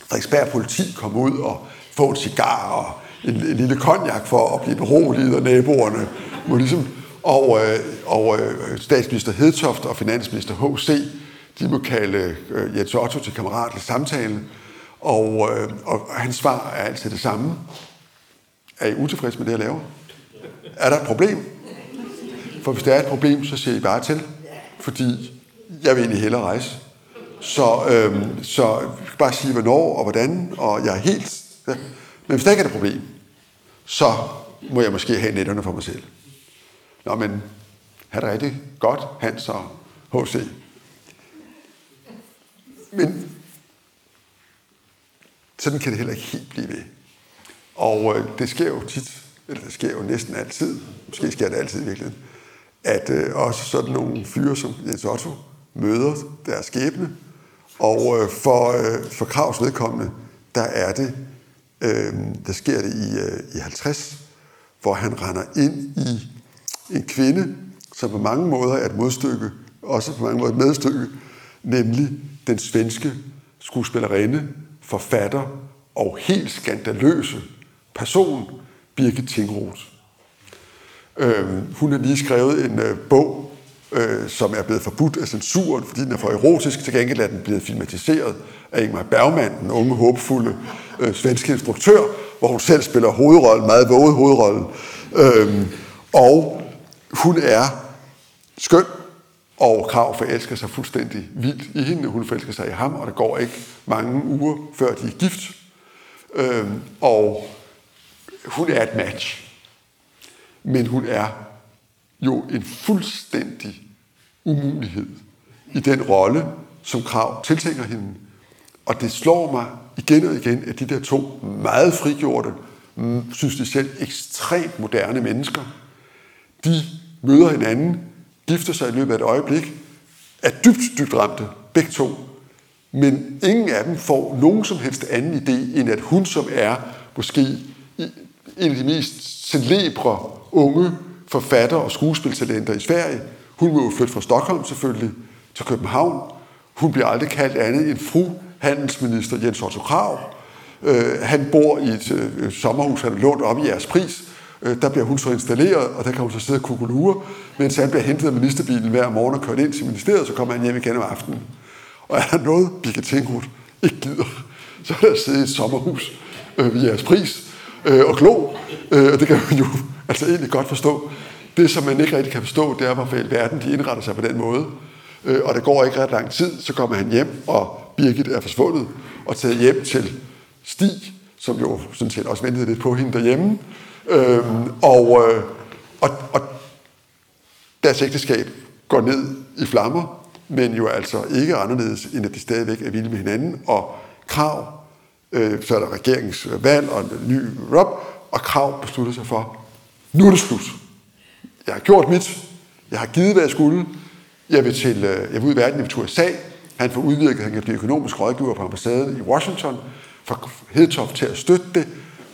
Frederiksberg politi komme ud og få en cigar og en, en lille konjak for at blive beroliget, og naboerne må ligesom... Og, øh, og øh, statsminister Hedtoft og finansminister H.C., de må kalde øh, Jens Otto til kammeratlig samtale, og, øh, og hans svar er altid det samme. Er I utilfredse med det, jeg laver? Er der et problem? For hvis der er et problem, så siger I bare til, fordi jeg vil egentlig hellere rejse. Så, øhm, så bare sige, hvornår og hvordan, og jeg er helt... Ja. Men hvis der ikke er et problem, så må jeg måske have netterne for mig selv. Nå, men har det rigtig godt, Hans og H.C. Men sådan kan det heller ikke helt blive ved. Og øh, det sker jo tit, eller det sker jo næsten altid, måske sker det altid i virkeligheden, at øh, også sådan nogle fyre som Jens Otto møder deres skæbne, og øh, for, øh, for Kravs vedkommende, der er det, øh, der sker det i, øh, i 50, hvor han render ind i en kvinde, som på mange måder er et modstykke, også på mange måder et medstykke, nemlig den svenske skuespillerinde, forfatter og helt skandaløse person, Birgit Tingroth. Øh, hun har lige skrevet en øh, bog, øh, som er blevet forbudt af censuren, fordi den er for erotisk. Til gengæld er den blevet filmatiseret af Ingmar Bergman, den unge, håbefulde øh, svenske instruktør, hvor hun selv spiller hovedrollen, meget våget hovedrollen. Øh, og hun er skøn, og Krav forelsker sig fuldstændig vildt i hende. Hun forelsker sig i ham, og der går ikke mange uger, før de er gift. Øhm, og hun er et match. Men hun er jo en fuldstændig umulighed i den rolle, som Krav tiltænker hende. Og det slår mig igen og igen, at de der to meget frigjorte, mm, synes de selv, ekstremt moderne mennesker, de møder hinanden, gifter sig i løbet af et øjeblik, er dybt, dybt ramte, begge to. Men ingen af dem får nogen som helst anden idé, end at hun, som er måske en af de mest celebre unge forfatter og skuespiltalenter i Sverige, hun må jo flytte fra Stockholm selvfølgelig til København. Hun bliver aldrig kaldt andet end fru handelsminister Jens Otto Krav. Øh, han bor i et øh, sommerhus, han har lånt op i jeres pris, Øh, der bliver hun så installeret, og der kan hun så sidde og kukulure, mens han bliver hentet af ministerbilen hver morgen og kørt ind til ministeriet, så kommer han hjem igen om aftenen. Og er der noget, Birgit Tinghut ikke gider, så er der sidde i et sommerhus øh, ved jeres pris øh, og glo, øh, og det kan man jo altså egentlig godt forstå. Det, som man ikke rigtig kan forstå, det er, hvorfor i verden de indretter sig på den måde. Øh, og det går ikke ret lang tid, så kommer han hjem, og Birgit er forsvundet, og taget hjem til Stig, som jo sådan set også ventede lidt på hende derhjemme, Øhm, og, øh, og, og deres ægteskab går ned i flammer, men jo altså ikke anderledes, end at de stadigvæk er vilde med hinanden, og krav, øh, så er der regeringsvalg og en ny Rob, og krav beslutter sig for, nu er det slut. Jeg har gjort mit, jeg har givet, hvad jeg skulle, jeg vil, til, øh, jeg vil ud i verden, jeg vil til USA, han får udvirket, han kan blive økonomisk rådgiver på ambassaden i Washington, for Hedtoft til at støtte det,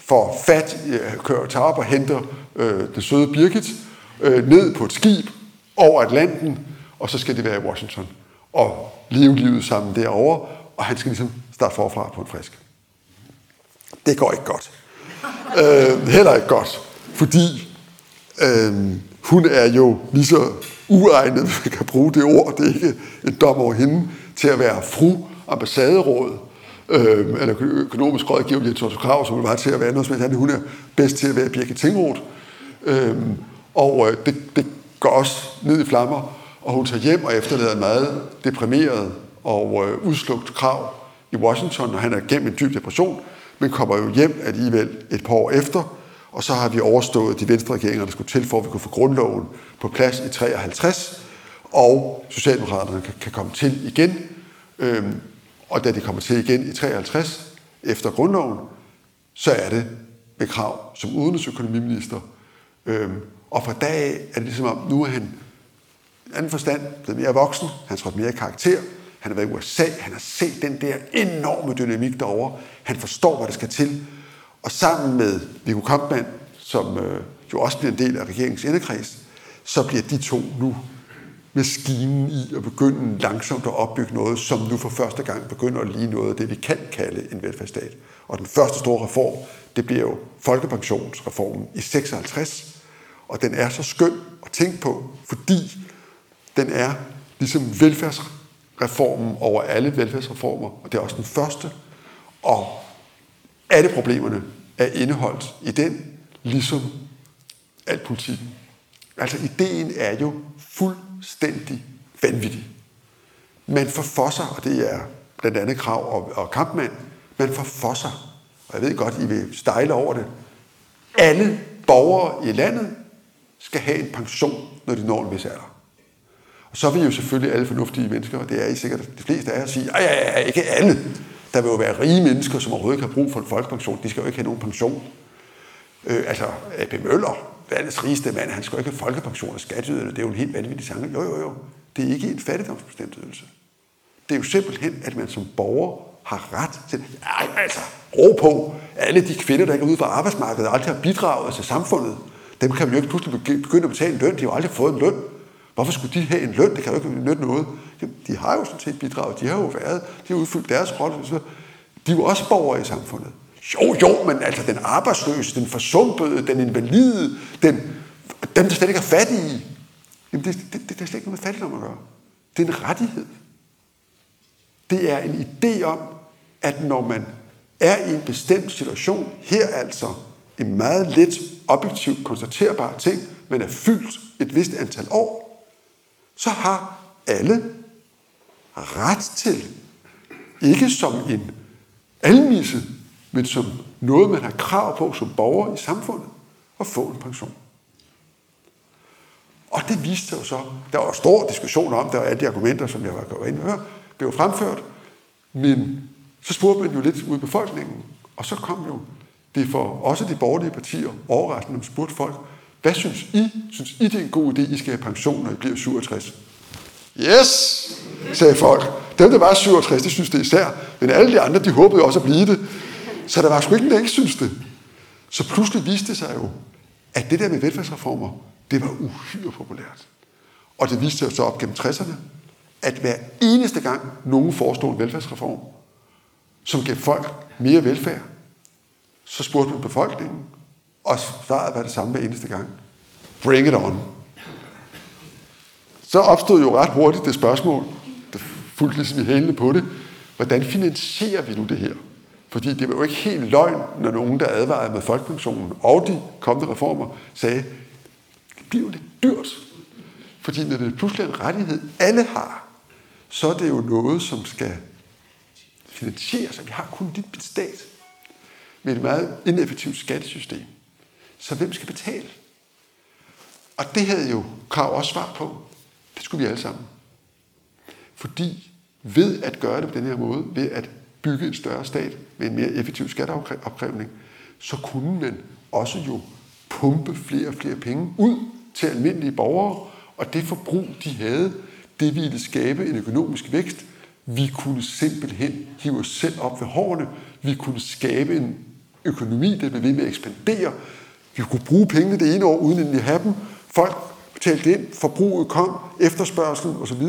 får fat, kører, tager op og henter øh, det søde Birgit øh, ned på et skib over Atlanten, og så skal de være i Washington og leve livet sammen derovre, og han skal ligesom starte forfra på en frisk. Det går ikke godt. øh, heller ikke godt, fordi øh, hun er jo lige så uegnet, hvis man kan bruge det ord, det er ikke en dom over hende, til at være fru ambassaderåd øh, eller økonomisk rådgiver Jens Otto Krav, som var til at være noget men han, Hun er bedst til at være Birke Tingroth. Øh, og øh, det, det går også ned i flammer, og hun tager hjem og efterlader en meget deprimeret og øh, udslugt krav i Washington, og han er gennem en dyb depression, men kommer jo hjem alligevel et par år efter, og så har vi overstået de venstre regeringer, der skulle til, for at vi kunne få grundloven på plads i 53, og Socialdemokraterne kan, kan komme til igen. Øhm, og da det kommer til igen i 53, efter grundloven, så er det med krav som udenrigsøkonomiminister. Øhm, og fra dag af er det ligesom om, nu er han i anden forstand blevet mere voksen, han har trådt mere karakter, han har været i USA, han har set den der enorme dynamik derovre, han forstår, hvad der skal til, og sammen med Viggo Kampmann, som øh, jo også bliver en del af regeringens indekreds, så bliver de to nu maskinen i at begynde langsomt at opbygge noget, som nu for første gang begynder at ligne noget af det, vi kan kalde en velfærdsstat. Og den første store reform, det bliver jo folkepensionsreformen i 56, og den er så skøn at tænke på, fordi den er ligesom velfærdsreformen over alle velfærdsreformer, og det er også den første, og alle problemerne er indeholdt i den, ligesom al politikken. Altså ideen er jo fuldstændig vanvittig. Man forfosser, og det er blandt andet krav og, og kampmand, man forfosser, og jeg ved godt, I vil stejle over det. Alle borgere i landet skal have en pension, når de når en vis alder. Og så vil jo selvfølgelig alle fornuftige mennesker, og det er I sikkert de fleste af jer, sige, ja, ja, ja, ikke alle. Der vil jo være rige mennesker, som overhovedet ikke har brug for en folkepension. De skal jo ikke have nogen pension. Øh, altså, A.P. Møller, verdens rigeste mand, han skal jo ikke have folkepension og skatteyderne. Det er jo en helt vanvittig tanke. Jo, jo, jo. Det er ikke en fattigdomsbestemt ydelse. Det er jo simpelthen, at man som borger har ret til... Ej, altså, ro på. Alle de kvinder, der ikke er ude for arbejdsmarkedet, aldrig har bidraget til samfundet, dem kan vi jo ikke pludselig begynde at betale en løn. De har jo aldrig fået en løn. Hvorfor skulle de have en løn? Det kan jo ikke nytte noget. De har jo sådan set bidraget. De har jo været, de har udfyldt deres rolle. De er jo også borgere i samfundet. Jo, jo, men altså den arbejdsløse, den forsumpede, den invalide, den, dem, der slet ikke er fattige, jamen det, det, det, det er slet ikke noget med fattigdom at gøre. Det er en rettighed. Det er en idé om, at når man er i en bestemt situation, her altså en meget let, objektivt konstaterbar ting, men er fyldt et vist antal år, så har alle ret til, ikke som en almisse, men som noget, man har krav på som borger i samfundet, at få en pension. Og det viste sig jo så, der var stor diskussion om, det, og alle de argumenter, som jeg var gået ind og høre, blev fremført, men så spurgte man jo lidt ud i befolkningen, og så kom jo det for også de borgerlige partier overraskende, spurgte folk, hvad synes I? Synes I, det er en god idé, I skal have pension, når I bliver 67? Yes, sagde folk. Dem, der var 67, de synes det især. Men alle de andre, de håbede også at blive det. Så der var sgu ikke der ikke synes det. Så pludselig viste det sig jo, at det der med velfærdsreformer, det var uhyre populært. Og det viste sig så op gennem 60'erne, at hver eneste gang nogen forestod en velfærdsreform, som gav folk mere velfærd, så spurgte man befolkningen, og svaret var det samme hver eneste gang. Bring it on. Så opstod jo ret hurtigt det spørgsmål, der fulgte ligesom i hælene på det, hvordan finansierer vi nu det her? Fordi det var jo ikke helt løgn, når nogen, der advarede med folkepensionen og de kommende reformer, sagde, det bliver lidt dyrt. Fordi når det pludselig er en rettighed, alle har, så er det jo noget, som skal finansieres. Vi har kun en lille stat med et meget ineffektivt skattesystem. Så hvem skal betale? Og det havde jo Krav også svar på. Det skulle vi alle sammen. Fordi ved at gøre det på den her måde, ved at bygge en større stat med en mere effektiv skatteopkrævning, så kunne man også jo pumpe flere og flere penge ud til almindelige borgere, og det forbrug, de havde, det ville skabe en økonomisk vækst. Vi kunne simpelthen hive os selv op ved hårene. Vi kunne skabe en økonomi, der blev ved med at ekspandere. Vi kunne bruge pengene det ene år, uden at have dem. Folk betalte ind, forbruget kom, efterspørgselen osv.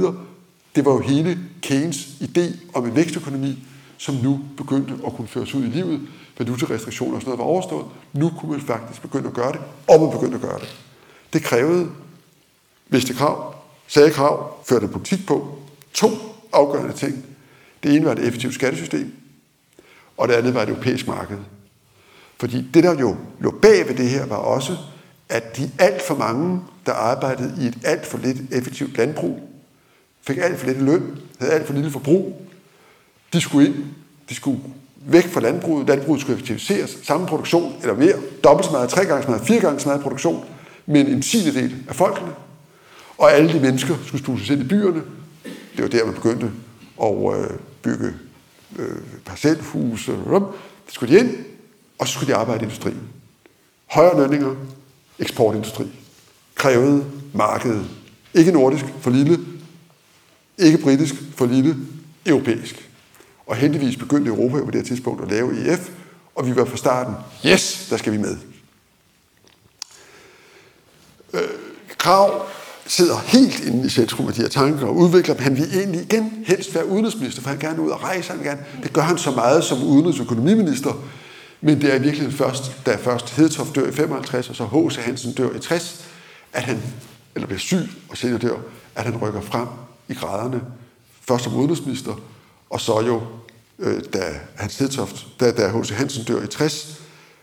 Det var jo hele Keynes idé om en vækstøkonomi, som nu begyndte at kunne føres ud i livet. Valutarestriktioner og sådan noget var overstået. Nu kunne man faktisk begynde at gøre det, og man begyndte at gøre det. Det krævede, hvis det krav, sagde krav, førte politik på, to afgørende ting. Det ene var et effektivt skattesystem, og det andet var et europæisk marked. Fordi det, der jo lå bag ved det her, var også, at de alt for mange, der arbejdede i et alt for lidt effektivt landbrug, fik alt for lidt løn, havde alt for lille forbrug, de skulle ind, de skulle væk fra landbruget. Landbruget skulle effektiviseres. Samme produktion, eller mere. Dobbelt så meget, tre gange så meget, fire gange så meget produktion. Men en tiende del af folkene. Og alle de mennesker skulle sluses ind i byerne. Det var der, man begyndte at øh, bygge øh, parcelhuse. Det skulle de ind, og så skulle de arbejde i industrien. Højere lønninger, eksportindustri. Krævede markedet. Ikke nordisk, for lille. Ikke britisk, for lille. Europæisk. Og heldigvis begyndte Europa på det her tidspunkt at lave EF, og vi var fra starten, yes, der skal vi med. Øh, Krav sidder helt inde i centrum af de her tanker og udvikler dem. Han vil egentlig igen helst være udenrigsminister, for han gerne ud og rejse. Han gerne. Det gør han så meget som udenrigsøkonomiminister, men det er i virkeligheden først, da først Hedtoft dør i 55, og så H.C. Hansen dør i 60, at han, eller bliver syg og senere dør, at han rykker frem i graderne. Først som udenrigsminister, og så jo, øh, da Hans Hedtoft, da, da H.C. Hansen dør i 60,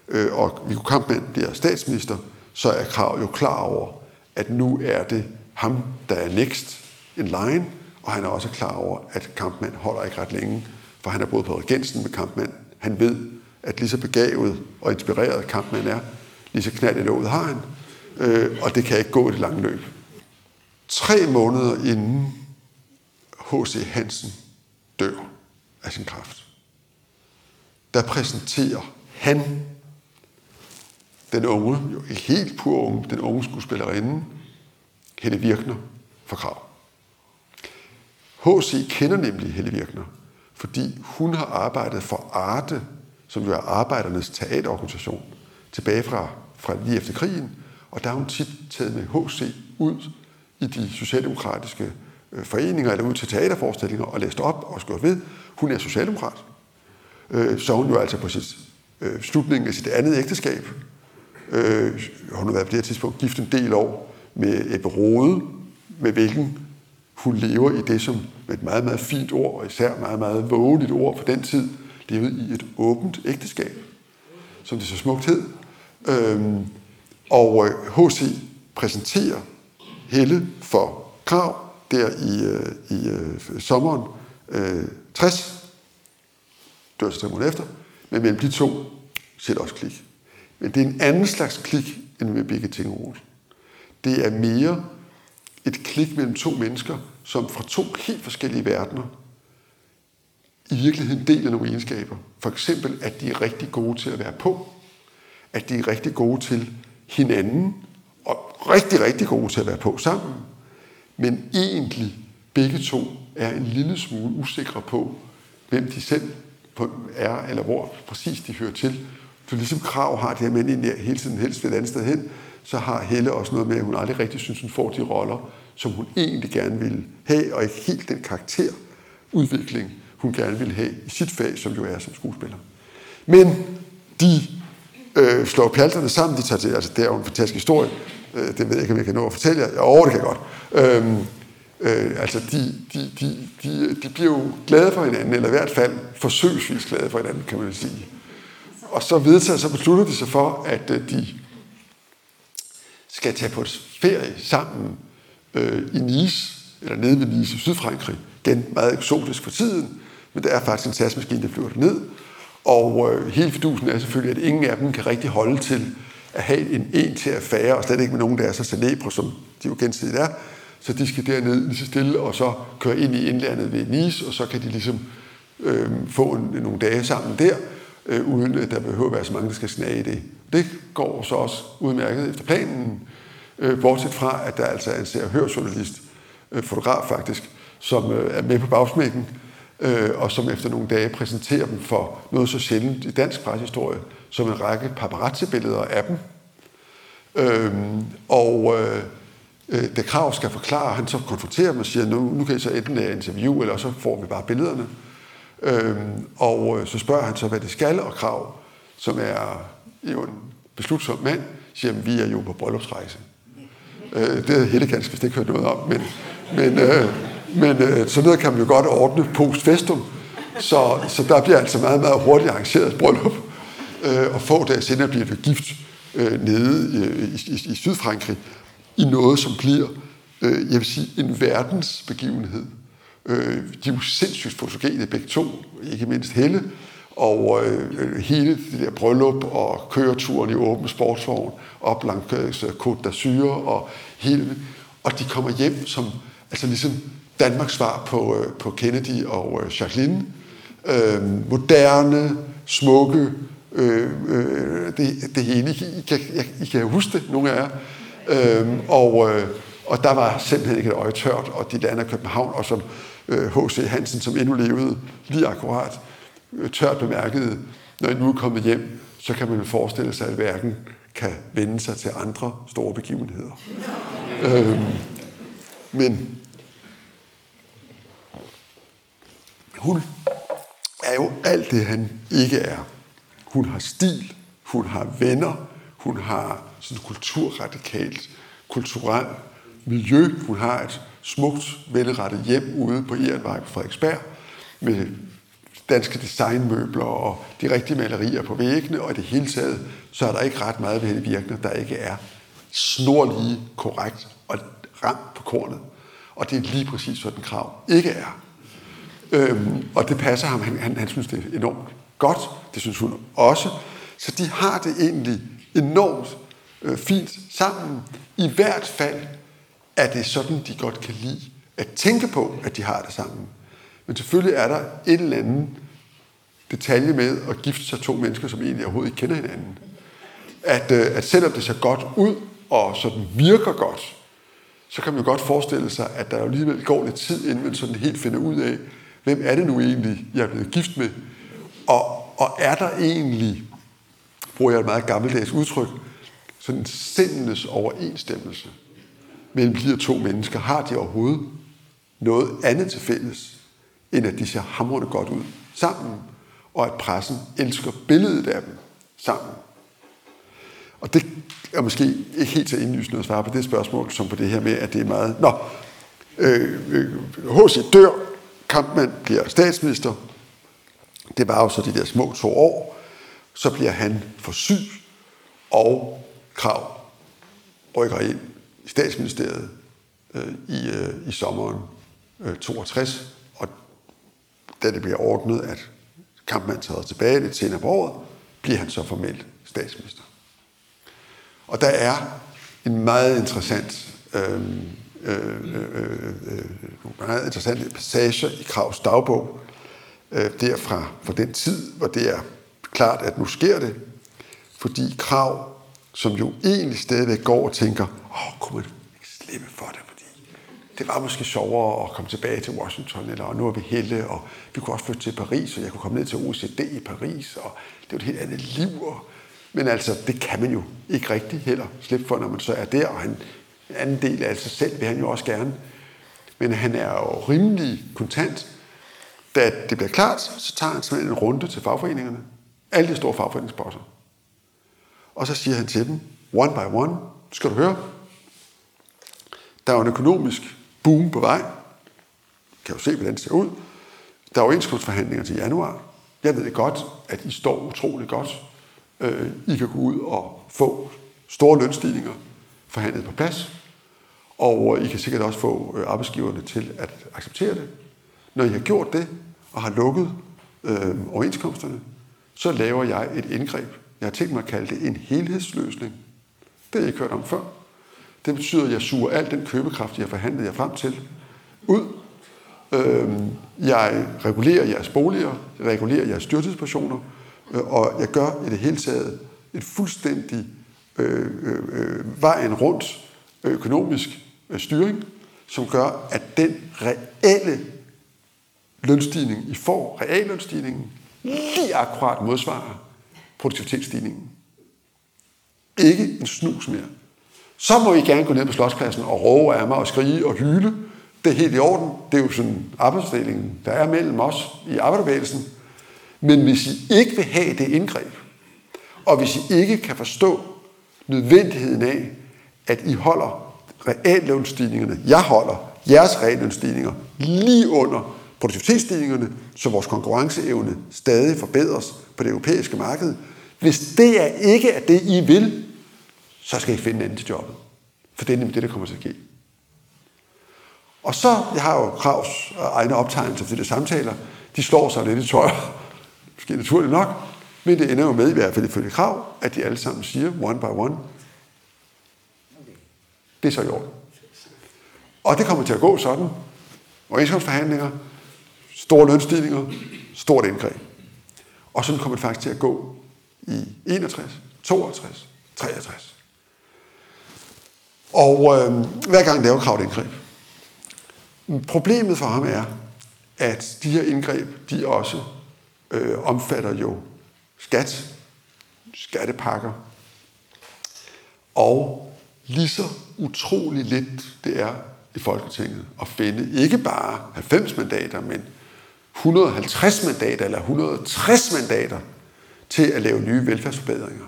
øh, og Viggo Kampmann bliver statsminister, så er Krav jo klar over, at nu er det ham, der er next in line, og han er også klar over, at Kampmann holder ikke ret længe, for han har boet på regensen med Kampmann. Han ved, at lige så begavet og inspireret Kampmann er, lige så knald i låget har han, øh, og det kan ikke gå i det lange løb. Tre måneder inden H.C. Hansen dør af sin kraft, der præsenterer han den unge, jo ikke helt pur unge, den unge skuespillerinde, Helle Virkner for Krav. H.C. kender nemlig Helle Virkner, fordi hun har arbejdet for Arte, som jo er arbejdernes teaterorganisation, tilbage fra, fra lige efter krigen, og der har hun tit taget med H.C. ud i de socialdemokratiske Øh, foreninger, eller ud til teaterforestillinger, og læste op og skrev ved. Hun er socialdemokrat. Øh, så hun jo altså på sit, øh, slutningen af sit andet ægteskab, hun har været på det her tidspunkt gift en del år med Ebbe Rode, med hvilken hun lever i det, som med et meget, meget fint ord, og især meget, meget vågeligt ord for den tid, levede i et åbent ægteskab, som det så smukt hed. Øhm, og H.C. Præsenterer Helle for Krav der i, øh, i øh, sommeren øh, 60. Dør så tre efter. Men mellem de to sætter også klik. Men det er en anden slags klik, end med Birgit Tingerosen. Det er mere et klik mellem to mennesker, som fra to helt forskellige verdener i virkeligheden deler nogle egenskaber. For eksempel, at de er rigtig gode til at være på, at de er rigtig gode til hinanden, og rigtig, rigtig gode til at være på sammen, men egentlig begge to er en lille smule usikre på, hvem de selv er, eller hvor præcis de hører til, for ligesom Krav har det her med, at hele tiden helst vil et andet sted hen, så har Helle også noget med, at hun aldrig rigtig synes, hun får de roller, som hun egentlig gerne ville have, og ikke helt den karakterudvikling, hun gerne ville have i sit fag, som jo er som skuespiller. Men de øh, slår pjalterne sammen, de tager til, altså det er jo en fantastisk historie, øh, det ved jeg ikke, om jeg kan nå at fortælle jer, jo, det kan jeg godt. Øhm, øh, altså de, de, de, de, de bliver jo glade for hinanden, eller i hvert fald forsøgsvis glade for hinanden, kan man sige. Og så vedtager, så beslutter de sig for, at øh, de skal tage på ferie sammen øh, i Nice, eller nede ved Nice i Sydfrankrig. Igen meget eksotisk for tiden, men der er faktisk en tasmaskine, der flyver ned. Og øh, hele fidusen er selvfølgelig, at ingen af dem kan rigtig holde til at have en en til affære, og slet ikke med nogen, der er så celebre, som de jo gensidigt er. Så de skal derned lige så stille, og så køre ind i indlandet ved Nice, og så kan de ligesom øh, få en, nogle dage sammen der øh, uden at der behøver at være så mange, der skal snage i det. Det går så også udmærket efter planen, øh, bortset fra, at der altså er en ser- journalist, øh, fotograf faktisk, som øh, er med på bagsmækken, øh, og som efter nogle dage præsenterer dem for noget så sjældent i dansk pressehistorie, som en række paparazzi-billeder af dem. Øhm, øh, og øh, da krav skal forklare, han så konfronterer dem og siger, nu, nu kan I så enten øh, lave interview, eller så får vi bare billederne. Øh, og øh, så spørger han så, hvad det skal, og Krav, som er jo en beslutsom mand, siger, at vi er jo på bryllupsrejse. Øh, det havde Helle ganske vist ikke hørt noget om, men, men, øh, men øh, så noget kan man jo godt ordne post festum. Så, så der bliver altså meget, meget hurtigt arrangeret et bryllup, øh, og få dage senere bliver det gift øh, nede øh, i, i, i Sydfrankrig, i noget, som bliver, øh, jeg vil sige, en verdensbegivenhed. Øh, de er jo sindssygt fotogene begge to, ikke mindst Helle, og øh, hele det der bryllup og køreturen i åben sportsvogn op langs øh, Côte d'Azur og hele og de kommer hjem som altså ligesom Danmarks svar på, øh, på Kennedy og øh, Jacqueline. Øh, moderne, smukke, øh, øh, det, det hele. I, I, kan, I kan huske det, nogle af jer. Øh, og, øh, og der var simpelthen ikke et øje tørt, og de lander i København, og som H.C. Øh, Hansen, som endnu levede lige akkurat, øh, tørt bemærkede, når I nu er kommet hjem, så kan man forestille sig, at verden kan vende sig til andre store begivenheder. øhm, men hun er jo alt det, han ikke er. Hun har stil, hun har venner, hun har sådan kulturradikalt, kulturelt miljø. Hun har et smukt, velrettet hjem ude på Ehrenvej på Frederiksberg med danske designmøbler og de rigtige malerier på væggene, og i det hele taget, så er der ikke ret meget ved hende virkende, der ikke er snorlige, korrekt og ramt på kornet. Og det er lige præcis sådan krav ikke er. Øhm, og det passer ham. Han, han, han synes, det er enormt godt. Det synes hun også. Så de har det egentlig enormt øh, fint sammen. I hvert fald er det sådan, de godt kan lide at tænke på, at de har det sammen. Men selvfølgelig er der et eller andet detalje med at gifte sig to mennesker, som egentlig overhovedet ikke kender hinanden. At, øh, at selvom det ser godt ud, og sådan virker godt, så kan man jo godt forestille sig, at der jo alligevel går lidt tid, inden man sådan helt finder ud af, hvem er det nu egentlig, jeg er blevet gift med? Og, og er der egentlig, bruger jeg et meget gammeldags udtryk, sådan en sindenes overensstemmelse mellem de her to mennesker? Har de overhovedet noget andet til fælles, end at de ser hamrende godt ud sammen, og at pressen elsker billedet af dem sammen? Og det er måske ikke helt så indlysende at svare på det spørgsmål, som på det her med, at det er meget... Nå, øh, øh, dør, Kampmann bliver statsminister. Det var jo så de der små to år. Så bliver han for syg, og Krav rykker ind i statsministeriet øh, i, øh, i sommeren øh, 62. Og da det bliver ordnet, at Kampmann tager tilbage lidt senere på året, bliver han så formelt statsminister. Og der er en meget interessant øh, øh, øh, øh, øh meget interessante passager i Kravs dagbog, øh, derfra fra den tid, hvor det er klart, at nu sker det, fordi Krav, som jo egentlig stadigvæk går og tænker, åh, kunne man ikke slippe for det, fordi det var måske sjovere at komme tilbage til Washington, eller nu er vi helle, og vi kunne også flytte til Paris, og jeg kunne komme ned til OECD i Paris, og det var et helt andet liv, og men altså, det kan man jo ikke rigtig heller slippe for, når man så er der, og han, en anden del af sig selv vil han jo også gerne. Men han er jo rimelig kontant. Da det bliver klart, så tager han simpelthen en runde til fagforeningerne. Alle de store fagforeningsbosser. Og så siger han til dem, one by one, skal du høre, der er jo en økonomisk boom på vej. Kan jo se, hvordan det ser ud. Der er overenskomstforhandlinger til januar. Jeg ved det godt, at I står utrolig godt øh, I kan gå ud og få store lønstigninger forhandlet på plads, og I kan sikkert også få øh, arbejdsgiverne til at acceptere det. Når I har gjort det, og har lukket øh, overenskomsterne, så laver jeg et indgreb. Jeg har tænkt mig at kalde det en helhedsløsning. Det har jeg ikke hørt om før. Det betyder, at jeg suger al den købekraft, jeg har forhandlet jer frem til, ud. Øh, jeg regulerer jeres boliger, jeg regulerer jeres styrtidspersoner, Øh, og jeg gør i det hele taget et fuldstændig Øh, øh, øh, vejen rundt økonomisk øh, styring, som gør, at den reelle lønstigning, I får, reallønstigningen, lige akkurat modsvarer produktivitetsstigningen. Ikke en snus mere. Så må I gerne gå ned på slotspladsen og råbe af mig og skrige og hyle. Det er helt i orden. Det er jo sådan arbejdsdelingen, der er mellem os i arbejderbevægelsen. Men hvis I ikke vil have det indgreb, og hvis I ikke kan forstå nødvendigheden af, at I holder reallønsstigningerne, jeg holder jeres reallønsstigninger lige under produktivitetsstigningerne, så vores konkurrenceevne stadig forbedres på det europæiske marked. Hvis det er ikke er det, I vil, så skal I finde en anden til jobbet. For det er nemlig det, der kommer til at ske. Og så, jeg har jo Kravs egne optegnelser til de samtaler, de slår sig lidt i tøj måske naturligt nok, men det ender jo med, i hvert fald ifølge krav, at de alle sammen siger, one by one, det er så i orden. Og det kommer til at gå sådan. Overenskomstforhandlinger, store lønstigninger, stort indgreb. Og sådan kommer det faktisk til at gå i 61, 62, 63. Og øh, hver gang laver krav et indgreb. Problemet for ham er, at de her indgreb, de også øh, omfatter jo skat, skattepakker, og lige så utrolig lidt det er i Folketinget at finde ikke bare 90 mandater, men 150 mandater eller 160 mandater til at lave nye velfærdsforbedringer.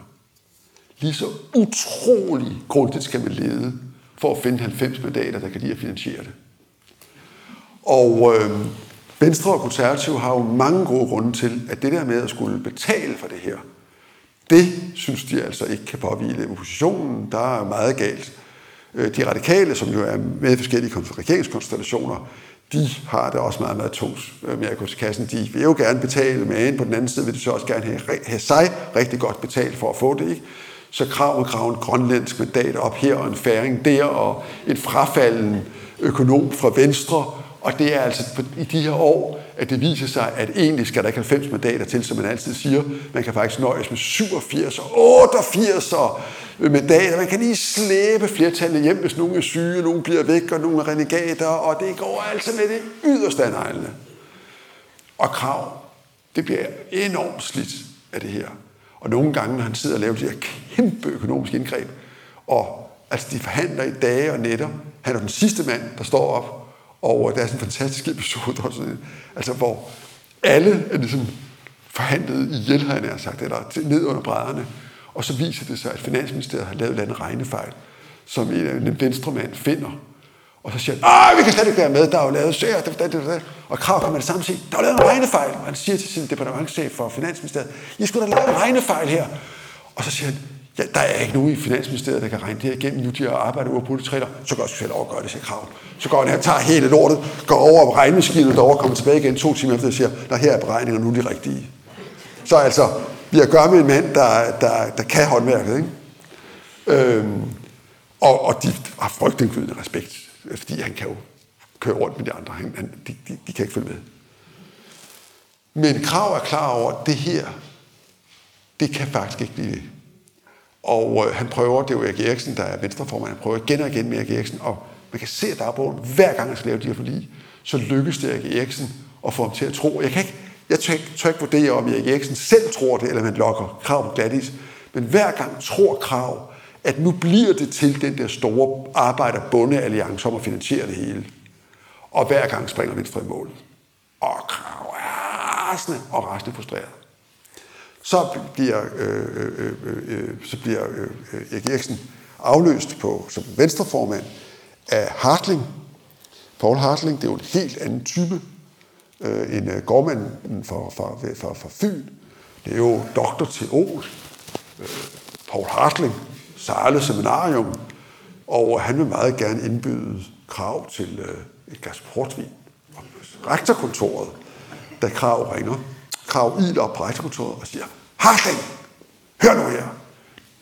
Lige så utrolig grundigt skal man lede for at finde 90 mandater, der kan lide at finansiere det. Og øh, Venstre og Konservative har jo mange gode grunde til, at det der med at skulle betale for det her, det synes de altså ikke kan påvile oppositionen. Der er meget galt. Øh, de radikale, som jo er med i forskellige regeringskonstellationer, de har det også meget, meget tungt øh, med at gå til kassen. De vil jo gerne betale, men på den anden side vil de så også gerne have, have sig rigtig godt betalt for at få det. Ikke? Så krav og krav en grønlandsk mandat op her, og en færing der, og en frafalden økonom fra Venstre, og det er altså i de her år, at det viser sig, at egentlig skal der ikke 90 mandater til, som man altid siger. Man kan faktisk nøjes med 87 og 88 mandater. Man kan lige slæbe flertallet hjem, hvis nogen er syge, nogen bliver væk, og nogen er renegater, og det går altså med det yderste af neglene. Og krav, det bliver enormt slidt af det her. Og nogle gange, når han sidder og laver de her kæmpe økonomiske indgreb, og altså de forhandler i dage og nætter, han er den sidste mand, der står op og øh, der er sådan en fantastisk episode, der sådan, altså, hvor alle er ligesom forhandlet ihjel, har jeg sagt, eller ned under brædderne. Og så viser det sig, at Finansministeriet har lavet en regnefejl, som en, øh, en venstremand finder. Og så siger han, vi kan slet ikke være med, der er jo lavet sager, det, det, det, det. Og Krav kommer det samme sige, der er lavet en regnefejl. Og han siger til sin departementchef for Finansministeriet, I skulle da lave en regnefejl her. Og så siger han, ja, der er ikke nogen i Finansministeriet, der kan regne det her igennem. Nu de har arbejdet over på træder, så går jeg selv over gør det, siger Krav. Så går han her, tager hele lortet, går over på regnemaskinen derovre, kommer tilbage igen to timer efter og siger, der her er beregninger, nu er de rigtige. Så altså, vi har at gøre med en mand, der, der, der kan håndværket, ikke? Øhm, og, og de har frygtindgydende respekt, fordi han kan jo køre rundt med de andre. Han, han, de, de, de kan ikke følge med. Men Krav er klar over, at det her, det kan faktisk ikke blive og øh, han prøver, det er jo Erik Eriksen, der er venstreformand, han prøver igen og igen med Erik Eriksen og man kan se, at dagbogen, hver gang han skal lave de her forlig, så lykkes det Erik Eriksen at få ham til at tro. Jeg, kan ikke, jeg tør, tør ikke vurdere, om Erik Eriksen selv tror det, eller man lokker krav på glatis. Men hver gang tror krav, at nu bliver det til den der store arbejderbundealliance om at finansiere det hele. Og hver gang springer Venstre i målet. Og krav er rasende og rasende frustreret. Så bliver, øh, øh, øh, øh så bliver øh, Erik Eriksen afløst på, som venstreformand af Hartling. Paul Hartling, det er jo en helt anden type øh, end øh, gårdmanden for, for, for, for Fyn. Det er jo doktor teol, øh, Paul Hartling, Sarle Seminarium, og han vil meget gerne indbyde krav til øh, et glas portvin. Og rektorkontoret, da Krav ringer, Krav iler op på rejsekontoret og siger, Hartling, hør nu her,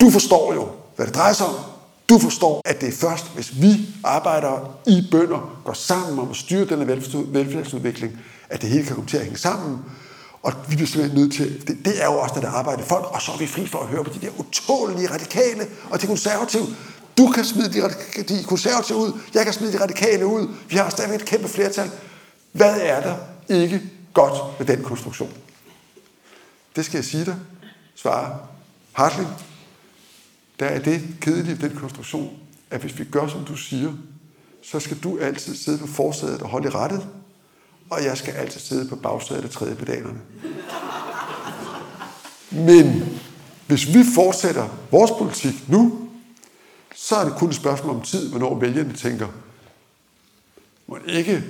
du forstår jo, hvad det drejer sig om. Du forstår, at det er først, hvis vi arbejder i bønder, går sammen om at styre denne velfærdsudvikling, at det hele kan komme til at hænge sammen. Og vi bliver simpelthen nødt til, det, det er jo også, når der arbejder folk, og så er vi fri for at høre på de der utålige radikale og de konservative. Du kan smide de, de konservative ud, jeg kan smide de radikale ud, vi har stadigvæk et kæmpe flertal. Hvad er der ikke godt med den konstruktion? Det skal jeg sige dig, svarer Hartling, der er det kedelige ved den konstruktion, at hvis vi gør, som du siger, så skal du altid sidde på forsædet og holde i rettet, og jeg skal altid sidde på bagsædet og tredje pedalerne. Men hvis vi fortsætter vores politik nu, så er det kun et spørgsmål om tid, hvornår vælgerne tænker, må ikke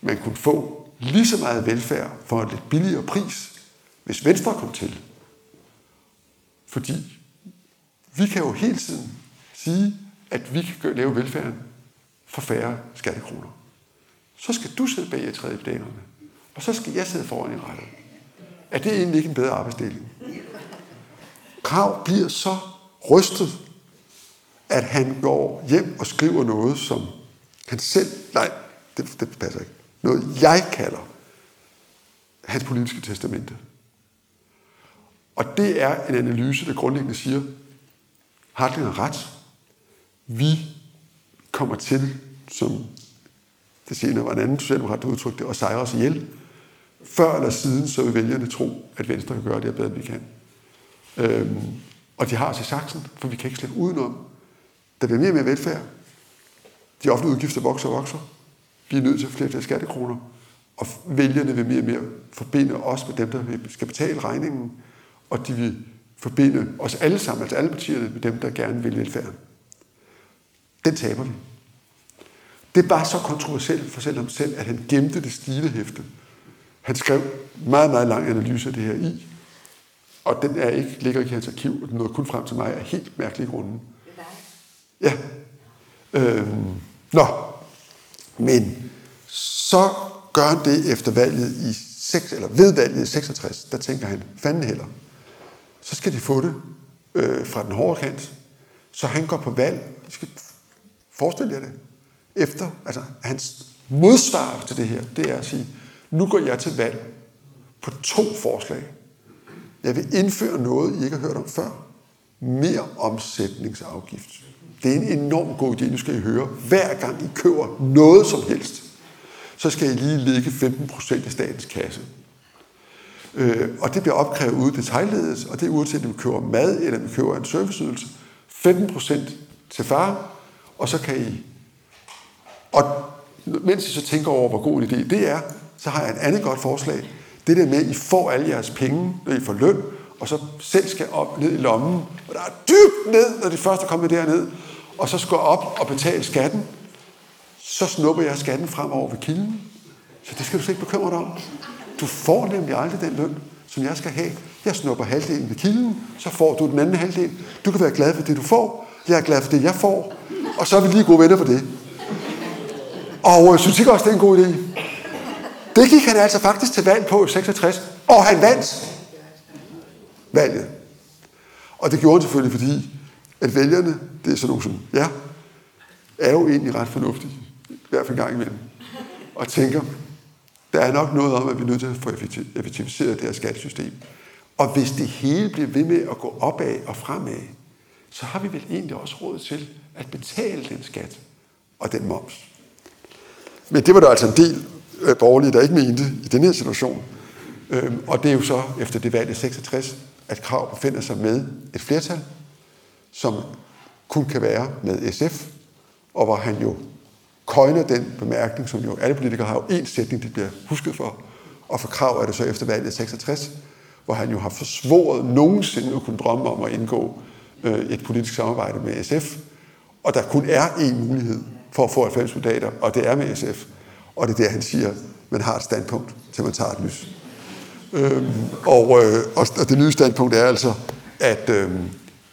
man kunne få lige så meget velfærd for en lidt billigere pris, hvis Venstre kom til. Fordi vi kan jo hele tiden sige, at vi kan lave velfærden for færre skattekroner. Så skal du sidde bag i tredje pedalerne, og så skal jeg sidde foran i rettet. er det egentlig ikke en bedre arbejdsdeling? Krav bliver så rystet, at han går hjem og skriver noget, som han selv, nej, det, det passer ikke, noget jeg kalder hans politiske testamente. Og det er en analyse, der grundlæggende siger, Hartling har ret. Vi kommer til, som det senere var en anden socialdemokrat, der udtrykte det, og sejre os ihjel. Før eller siden, så vil vælgerne tro, at Venstre kan gøre det bedre, end vi kan. Øhm, og de har os i saksen, for vi kan ikke slippe udenom. Der bliver mere og mere velfærd. De offentlige udgifter vokser og vokser. Vi er nødt til at flere flere skattekroner. Og vælgerne vil mere og mere forbinde os med dem, der skal betale regningen. Og de vil forbinde os alle sammen, altså alle partierne, med dem, der gerne vil velfærd. Den taber vi. Det er bare så kontroversielt for selv ham selv, at han gemte det stilehæfte. Han skrev meget, meget lang analyse af det her i, og den er ikke, ligger ikke i hans arkiv, og den nåede kun frem til mig af helt mærkelige grunde. Ja. Øhm, nå. Men så gør han det efter valget i 6, eller ved valget i 66, der tænker han, fanden heller. Så skal de få det øh, fra den hårde kant. Så han går på valg. De skal forestille jer det. Efter, altså hans modsvar til det her, det er at sige, nu går jeg til valg på to forslag. Jeg vil indføre noget, I ikke har hørt om før. Mere omsætningsafgift. Det er en enorm god idé, nu skal I høre. Hver gang I køber noget som helst, så skal I lige lægge 15% i statens kasse. Øh, og det bliver opkrævet ude i detaljledet, og det er uanset om vi køber mad eller om vi køber en serviceydelse. 15 procent til far, og så kan I... Og mens I så tænker over, hvor god en idé det er, så har jeg et andet godt forslag. Det der med, at I får alle jeres penge, når I får løn, og så selv skal op ned i lommen, og der er dybt ned, når de første kommer derned, og så skal op og betale skatten, så snupper jeg skatten fremover ved kilden. Så det skal du slet ikke bekymre dig om. Du får nemlig aldrig den løn, som jeg skal have. Jeg snupper halvdelen ved kilden, så får du den anden halvdel. Du kan være glad for det, du får. Jeg er glad for det, jeg får. Og så er vi lige gode venner for det. Og jeg synes ikke også, det er en god idé. Det gik han altså faktisk til valg på i 66, og han vandt valget. Og det gjorde han selvfølgelig, fordi at vælgerne, det er sådan nogle som ja, er jo egentlig ret fornuftige, i hvert fald en gang imellem, og tænker, der er nok noget om, at vi er nødt til at få effektiviseret det her skattesystem. Og hvis det hele bliver ved med at gå opad og fremad, så har vi vel egentlig også råd til at betale den skat og den moms. Men det var der altså en del borgerlige, der ikke mente i den her situation. Øhm, og det er jo så efter det valg i 66, at Krav befinder sig med et flertal, som kun kan være med SF, og hvor han jo køjner den bemærkning, som jo alle politikere har jo en sætning, de bliver husket for. Og for Krav er det så efter valget 66, hvor han jo har forsvoret nogensinde at kunne drømme om at indgå øh, et politisk samarbejde med SF. Og der kun er én mulighed for at få 90 mandater, og det er med SF. Og det er der, han siger, man har et standpunkt, til man tager et lys. Øhm, og, øh, og det nye standpunkt er altså, at, øh,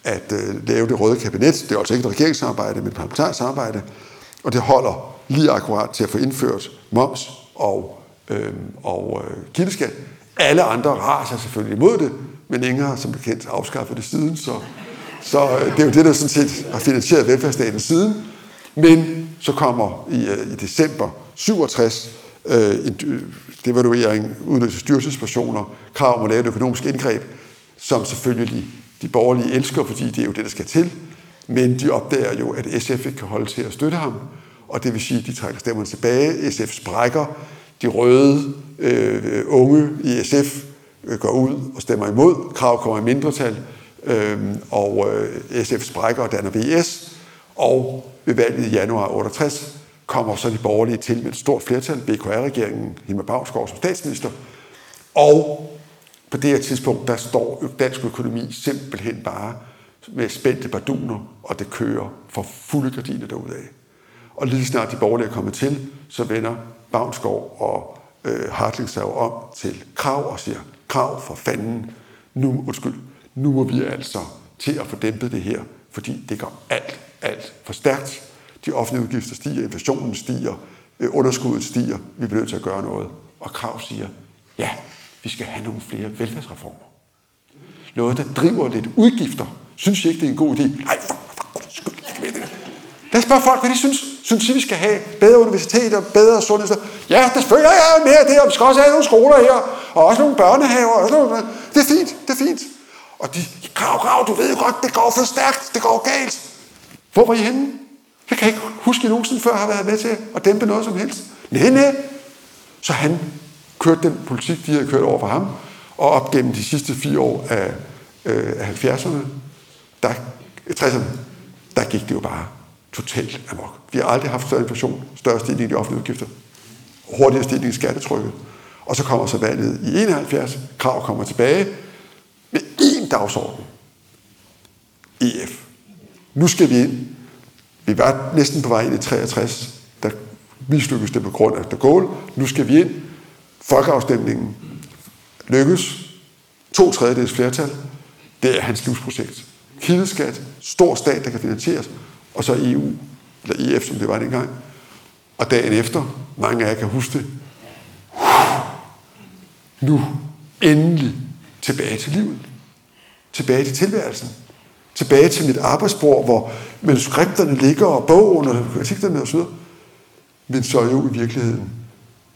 at øh, lave det røde kabinet. Det er altså ikke et regeringssamarbejde, men et parlamentarisk samarbejde. Og det holder lige akkurat til at få indført moms og, øh, og øh, kildeskat. Alle andre raser selvfølgelig imod det, men ingen har som bekendt afskaffet det siden, så, så øh, det er jo det, der sådan set har finansieret velfærdsstaten siden. Men så kommer i, øh, i december 67 øh, en øh, devaluering, udløse styrelsespersoner, krav om at lave et økonomisk indgreb, som selvfølgelig de borgerlige elsker, fordi det er jo det, der skal til. Men de opdager jo, at SF ikke kan holde til at støtte ham, og det vil sige, at de trækker stemmerne tilbage. SF sprækker. De røde øh, unge i SF øh, går ud og stemmer imod. Krav kommer i mindretal, øh, og øh, SF sprækker og danner VS. Og ved valget i januar 68 kommer så de borgerlige til med et stort flertal, BKR-regeringen, Hilmar Bavsgaard som statsminister. Og på det her tidspunkt, der står dansk økonomi simpelthen bare med spændte barduner, og det kører for fulde gardiner derudad. Og lige snart de borgerlige er kommet til, så vender Bavnsgaard og øh, Hartling sig om til krav og siger, krav for fanden, nu, undskyld, nu må vi altså til at få dæmpet det her, fordi det går alt, alt for stærkt. De offentlige udgifter stiger, inflationen stiger, øh, underskuddet stiger, vi bliver nødt til at gøre noget. Og Krav siger, ja, vi skal have nogle flere velfærdsreformer. Noget, der driver lidt udgifter. Synes I ikke, det er en god idé? Nej, Lad os spørge folk, hvad de synes. Synes I, vi skal have bedre universiteter, bedre sundhed? Ja, det følger jeg mere det, og vi skal også have nogle skoler her, og også nogle børnehaver. Og sådan noget. Det er fint, det er fint. Og de, grav, grav, du ved jo godt, det går for stærkt, det går galt. Hvor var I henne? Jeg kan ikke huske, at I nogensinde før har været med til at dæmpe noget som helst. Nej, nej. Så han kørte den politik, de havde kørt over for ham, og op gennem de sidste fire år af, øh, af 70'erne, der, 60'erne, der gik det jo bare totalt amok. Vi har aldrig haft større inflation, større stigning i de offentlige udgifter, hurtigere stigning i skattetrykket. Og så kommer så valget i 71, krav kommer tilbage med én dagsorden. EF. Nu skal vi ind. Vi var næsten på vej ind i 63, der mislykkedes det på grund af de Gaulle. Nu skal vi ind. Folkeafstemningen lykkes. To tredjedels flertal. Det er hans livsprojekt. Kildeskat, stor stat, der kan finansieres, og så EU, eller EF, som det var dengang. Og dagen efter, mange af jer kan huske det, nu endelig tilbage til livet. Tilbage til tilværelsen. Tilbage til mit arbejdsbord, hvor manuskripterne ligger, og bogen og artiklerne osv. Men så jo i virkeligheden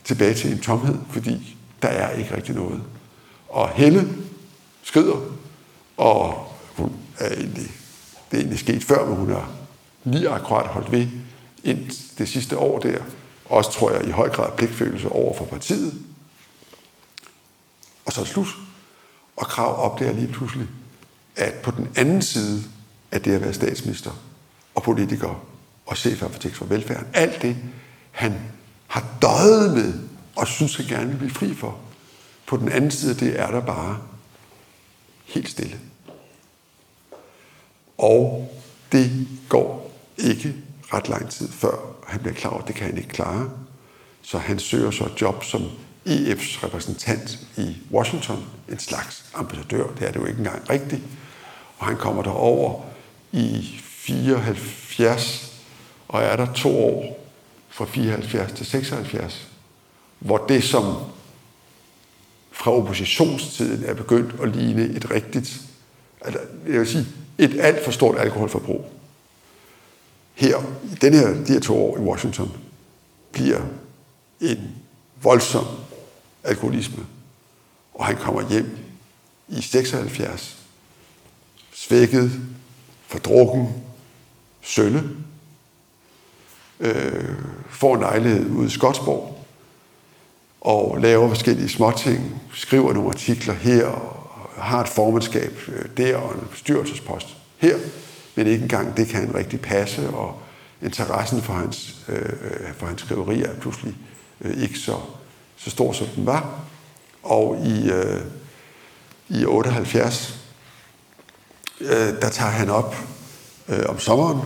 tilbage til en tomhed, fordi der er ikke rigtig noget. Og Helle skrider, og er egentlig, det er egentlig sket før, men hun har lige akkurat holdt ved ind det sidste år der. Også tror jeg i høj grad pligtfølelse over for partiet. Og så er det slut. Og Krav opdager lige pludselig, at på den anden side af det at være statsminister og politiker og chef for velfærden, alt det, han har døjet med og synes, han gerne vil blive fri for, på den anden side af det er der bare helt stille. Og det går ikke ret lang tid før han bliver klar over, at det kan han ikke klare. Så han søger så et job som EF's repræsentant i Washington, en slags ambassadør, det er det jo ikke engang rigtigt. Og han kommer derover i 74, og er der to år fra 74 til 76, hvor det som fra oppositionstiden er begyndt at ligne et rigtigt, altså, jeg vil sige, et alt for stort alkoholforbrug. Her, i denne her, de her to år i Washington, bliver en voldsom alkoholisme. Og han kommer hjem i 76, svækket, fordrukken, sølle, øh, får en lejlighed ude i Skotsborg, og laver forskellige småting, skriver nogle artikler her, og har et formandskab øh, der, og en bestyrelsespost her, men ikke engang det kan han rigtig passe, og interessen for hans, øh, øh for hans skriverier er pludselig øh, ikke så, så stor, som den var. Og i, øh, i 78, øh, der tager han op øh, om sommeren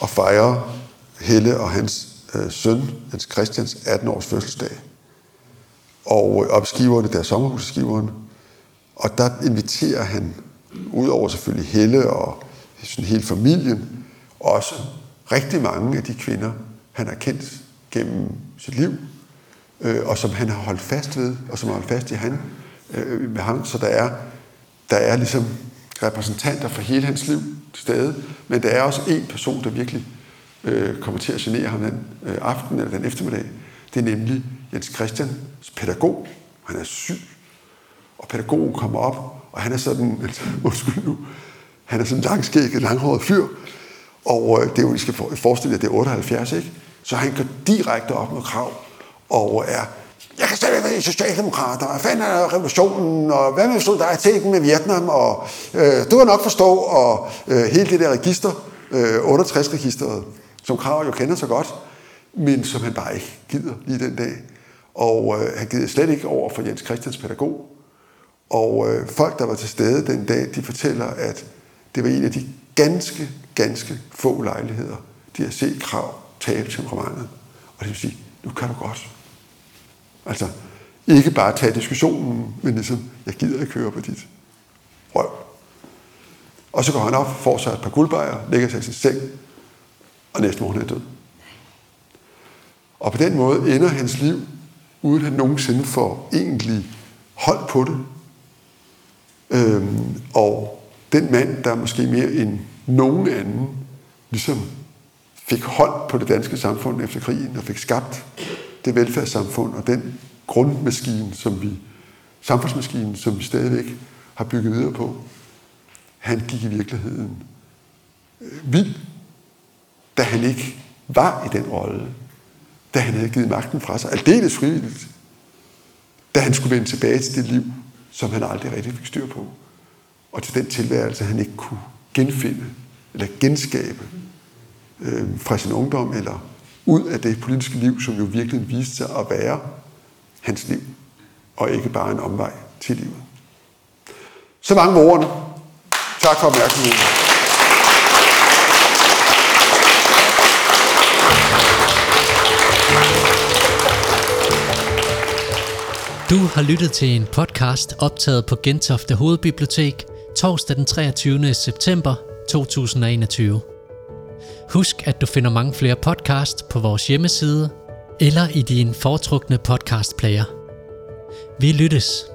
og fejrer Helle og hans øh, søn, Hans Christians 18-års fødselsdag. Og øh, opskiverne, der er sommerhusskiverne. Og der inviterer han, udover selvfølgelig Helle og sådan hele familien, også rigtig mange af de kvinder, han har kendt gennem sit liv, øh, og som han har holdt fast ved, og som har holdt fast i han, øh, med ham. Så der er, der er ligesom repræsentanter for hele hans liv til stede, men der er også en person, der virkelig øh, kommer til at genere ham den øh, aften eller den eftermiddag. Det er nemlig Jens Christians pædagog. Han er syg, og pædagogen kommer op, og han er sådan, undskyld nu, han er sådan en langskægget, langhåret fyr, og øh, det er jo, I skal forestille jer, det er 78, ikke? Så han går direkte op med krav, og er, jeg kan stadig være socialdemokrater, og fanden er revolutionen, og hvad med solidariteten med Vietnam, og øh, du har nok forstå, og øh, hele det der register, øh, 68-registeret, som Krav jo kender så godt, men som han bare ikke gider lige den dag. Og øh, han gider slet ikke over for Jens Christians pædagog. Og øh, folk, der var til stede den dag, de fortæller, at det var en af de ganske, ganske få lejligheder, de har set krav tabe temperamentet. Og det vil sige, nu kan du godt. Altså, ikke bare tage diskussionen, men ligesom, jeg gider ikke høre på dit røv. Og så går han op, får sig et par guldbejer, lægger sig i sin seng, og næste morgen er død. Og på den måde ender hans liv, uden han nogensinde får egentlig hold på det. Øhm, og den mand, der måske mere end nogen anden ligesom fik hold på det danske samfund efter krigen og fik skabt det velfærdssamfund og den grundmaskine, som vi, samfundsmaskinen, som vi stadigvæk har bygget videre på, han gik i virkeligheden øh, vild, da han ikke var i den rolle, da han havde givet magten fra sig, aldeles frivilligt, da han skulle vende tilbage til det liv, som han aldrig rigtig fik styr på, og til den tilværelse, han ikke kunne genfinde eller genskabe øh, fra sin ungdom eller ud af det politiske liv, som jo virkelig viste sig at være hans liv, og ikke bare en omvej til livet. Så mange ordene. Tak for opmærksomheden. Du har lyttet til en podcast optaget på Gentofte Hovedbibliotek torsdag den 23. september 2021. Husk, at du finder mange flere podcasts på vores hjemmeside eller i din foretrukne podcastplayer. Vi lyttes.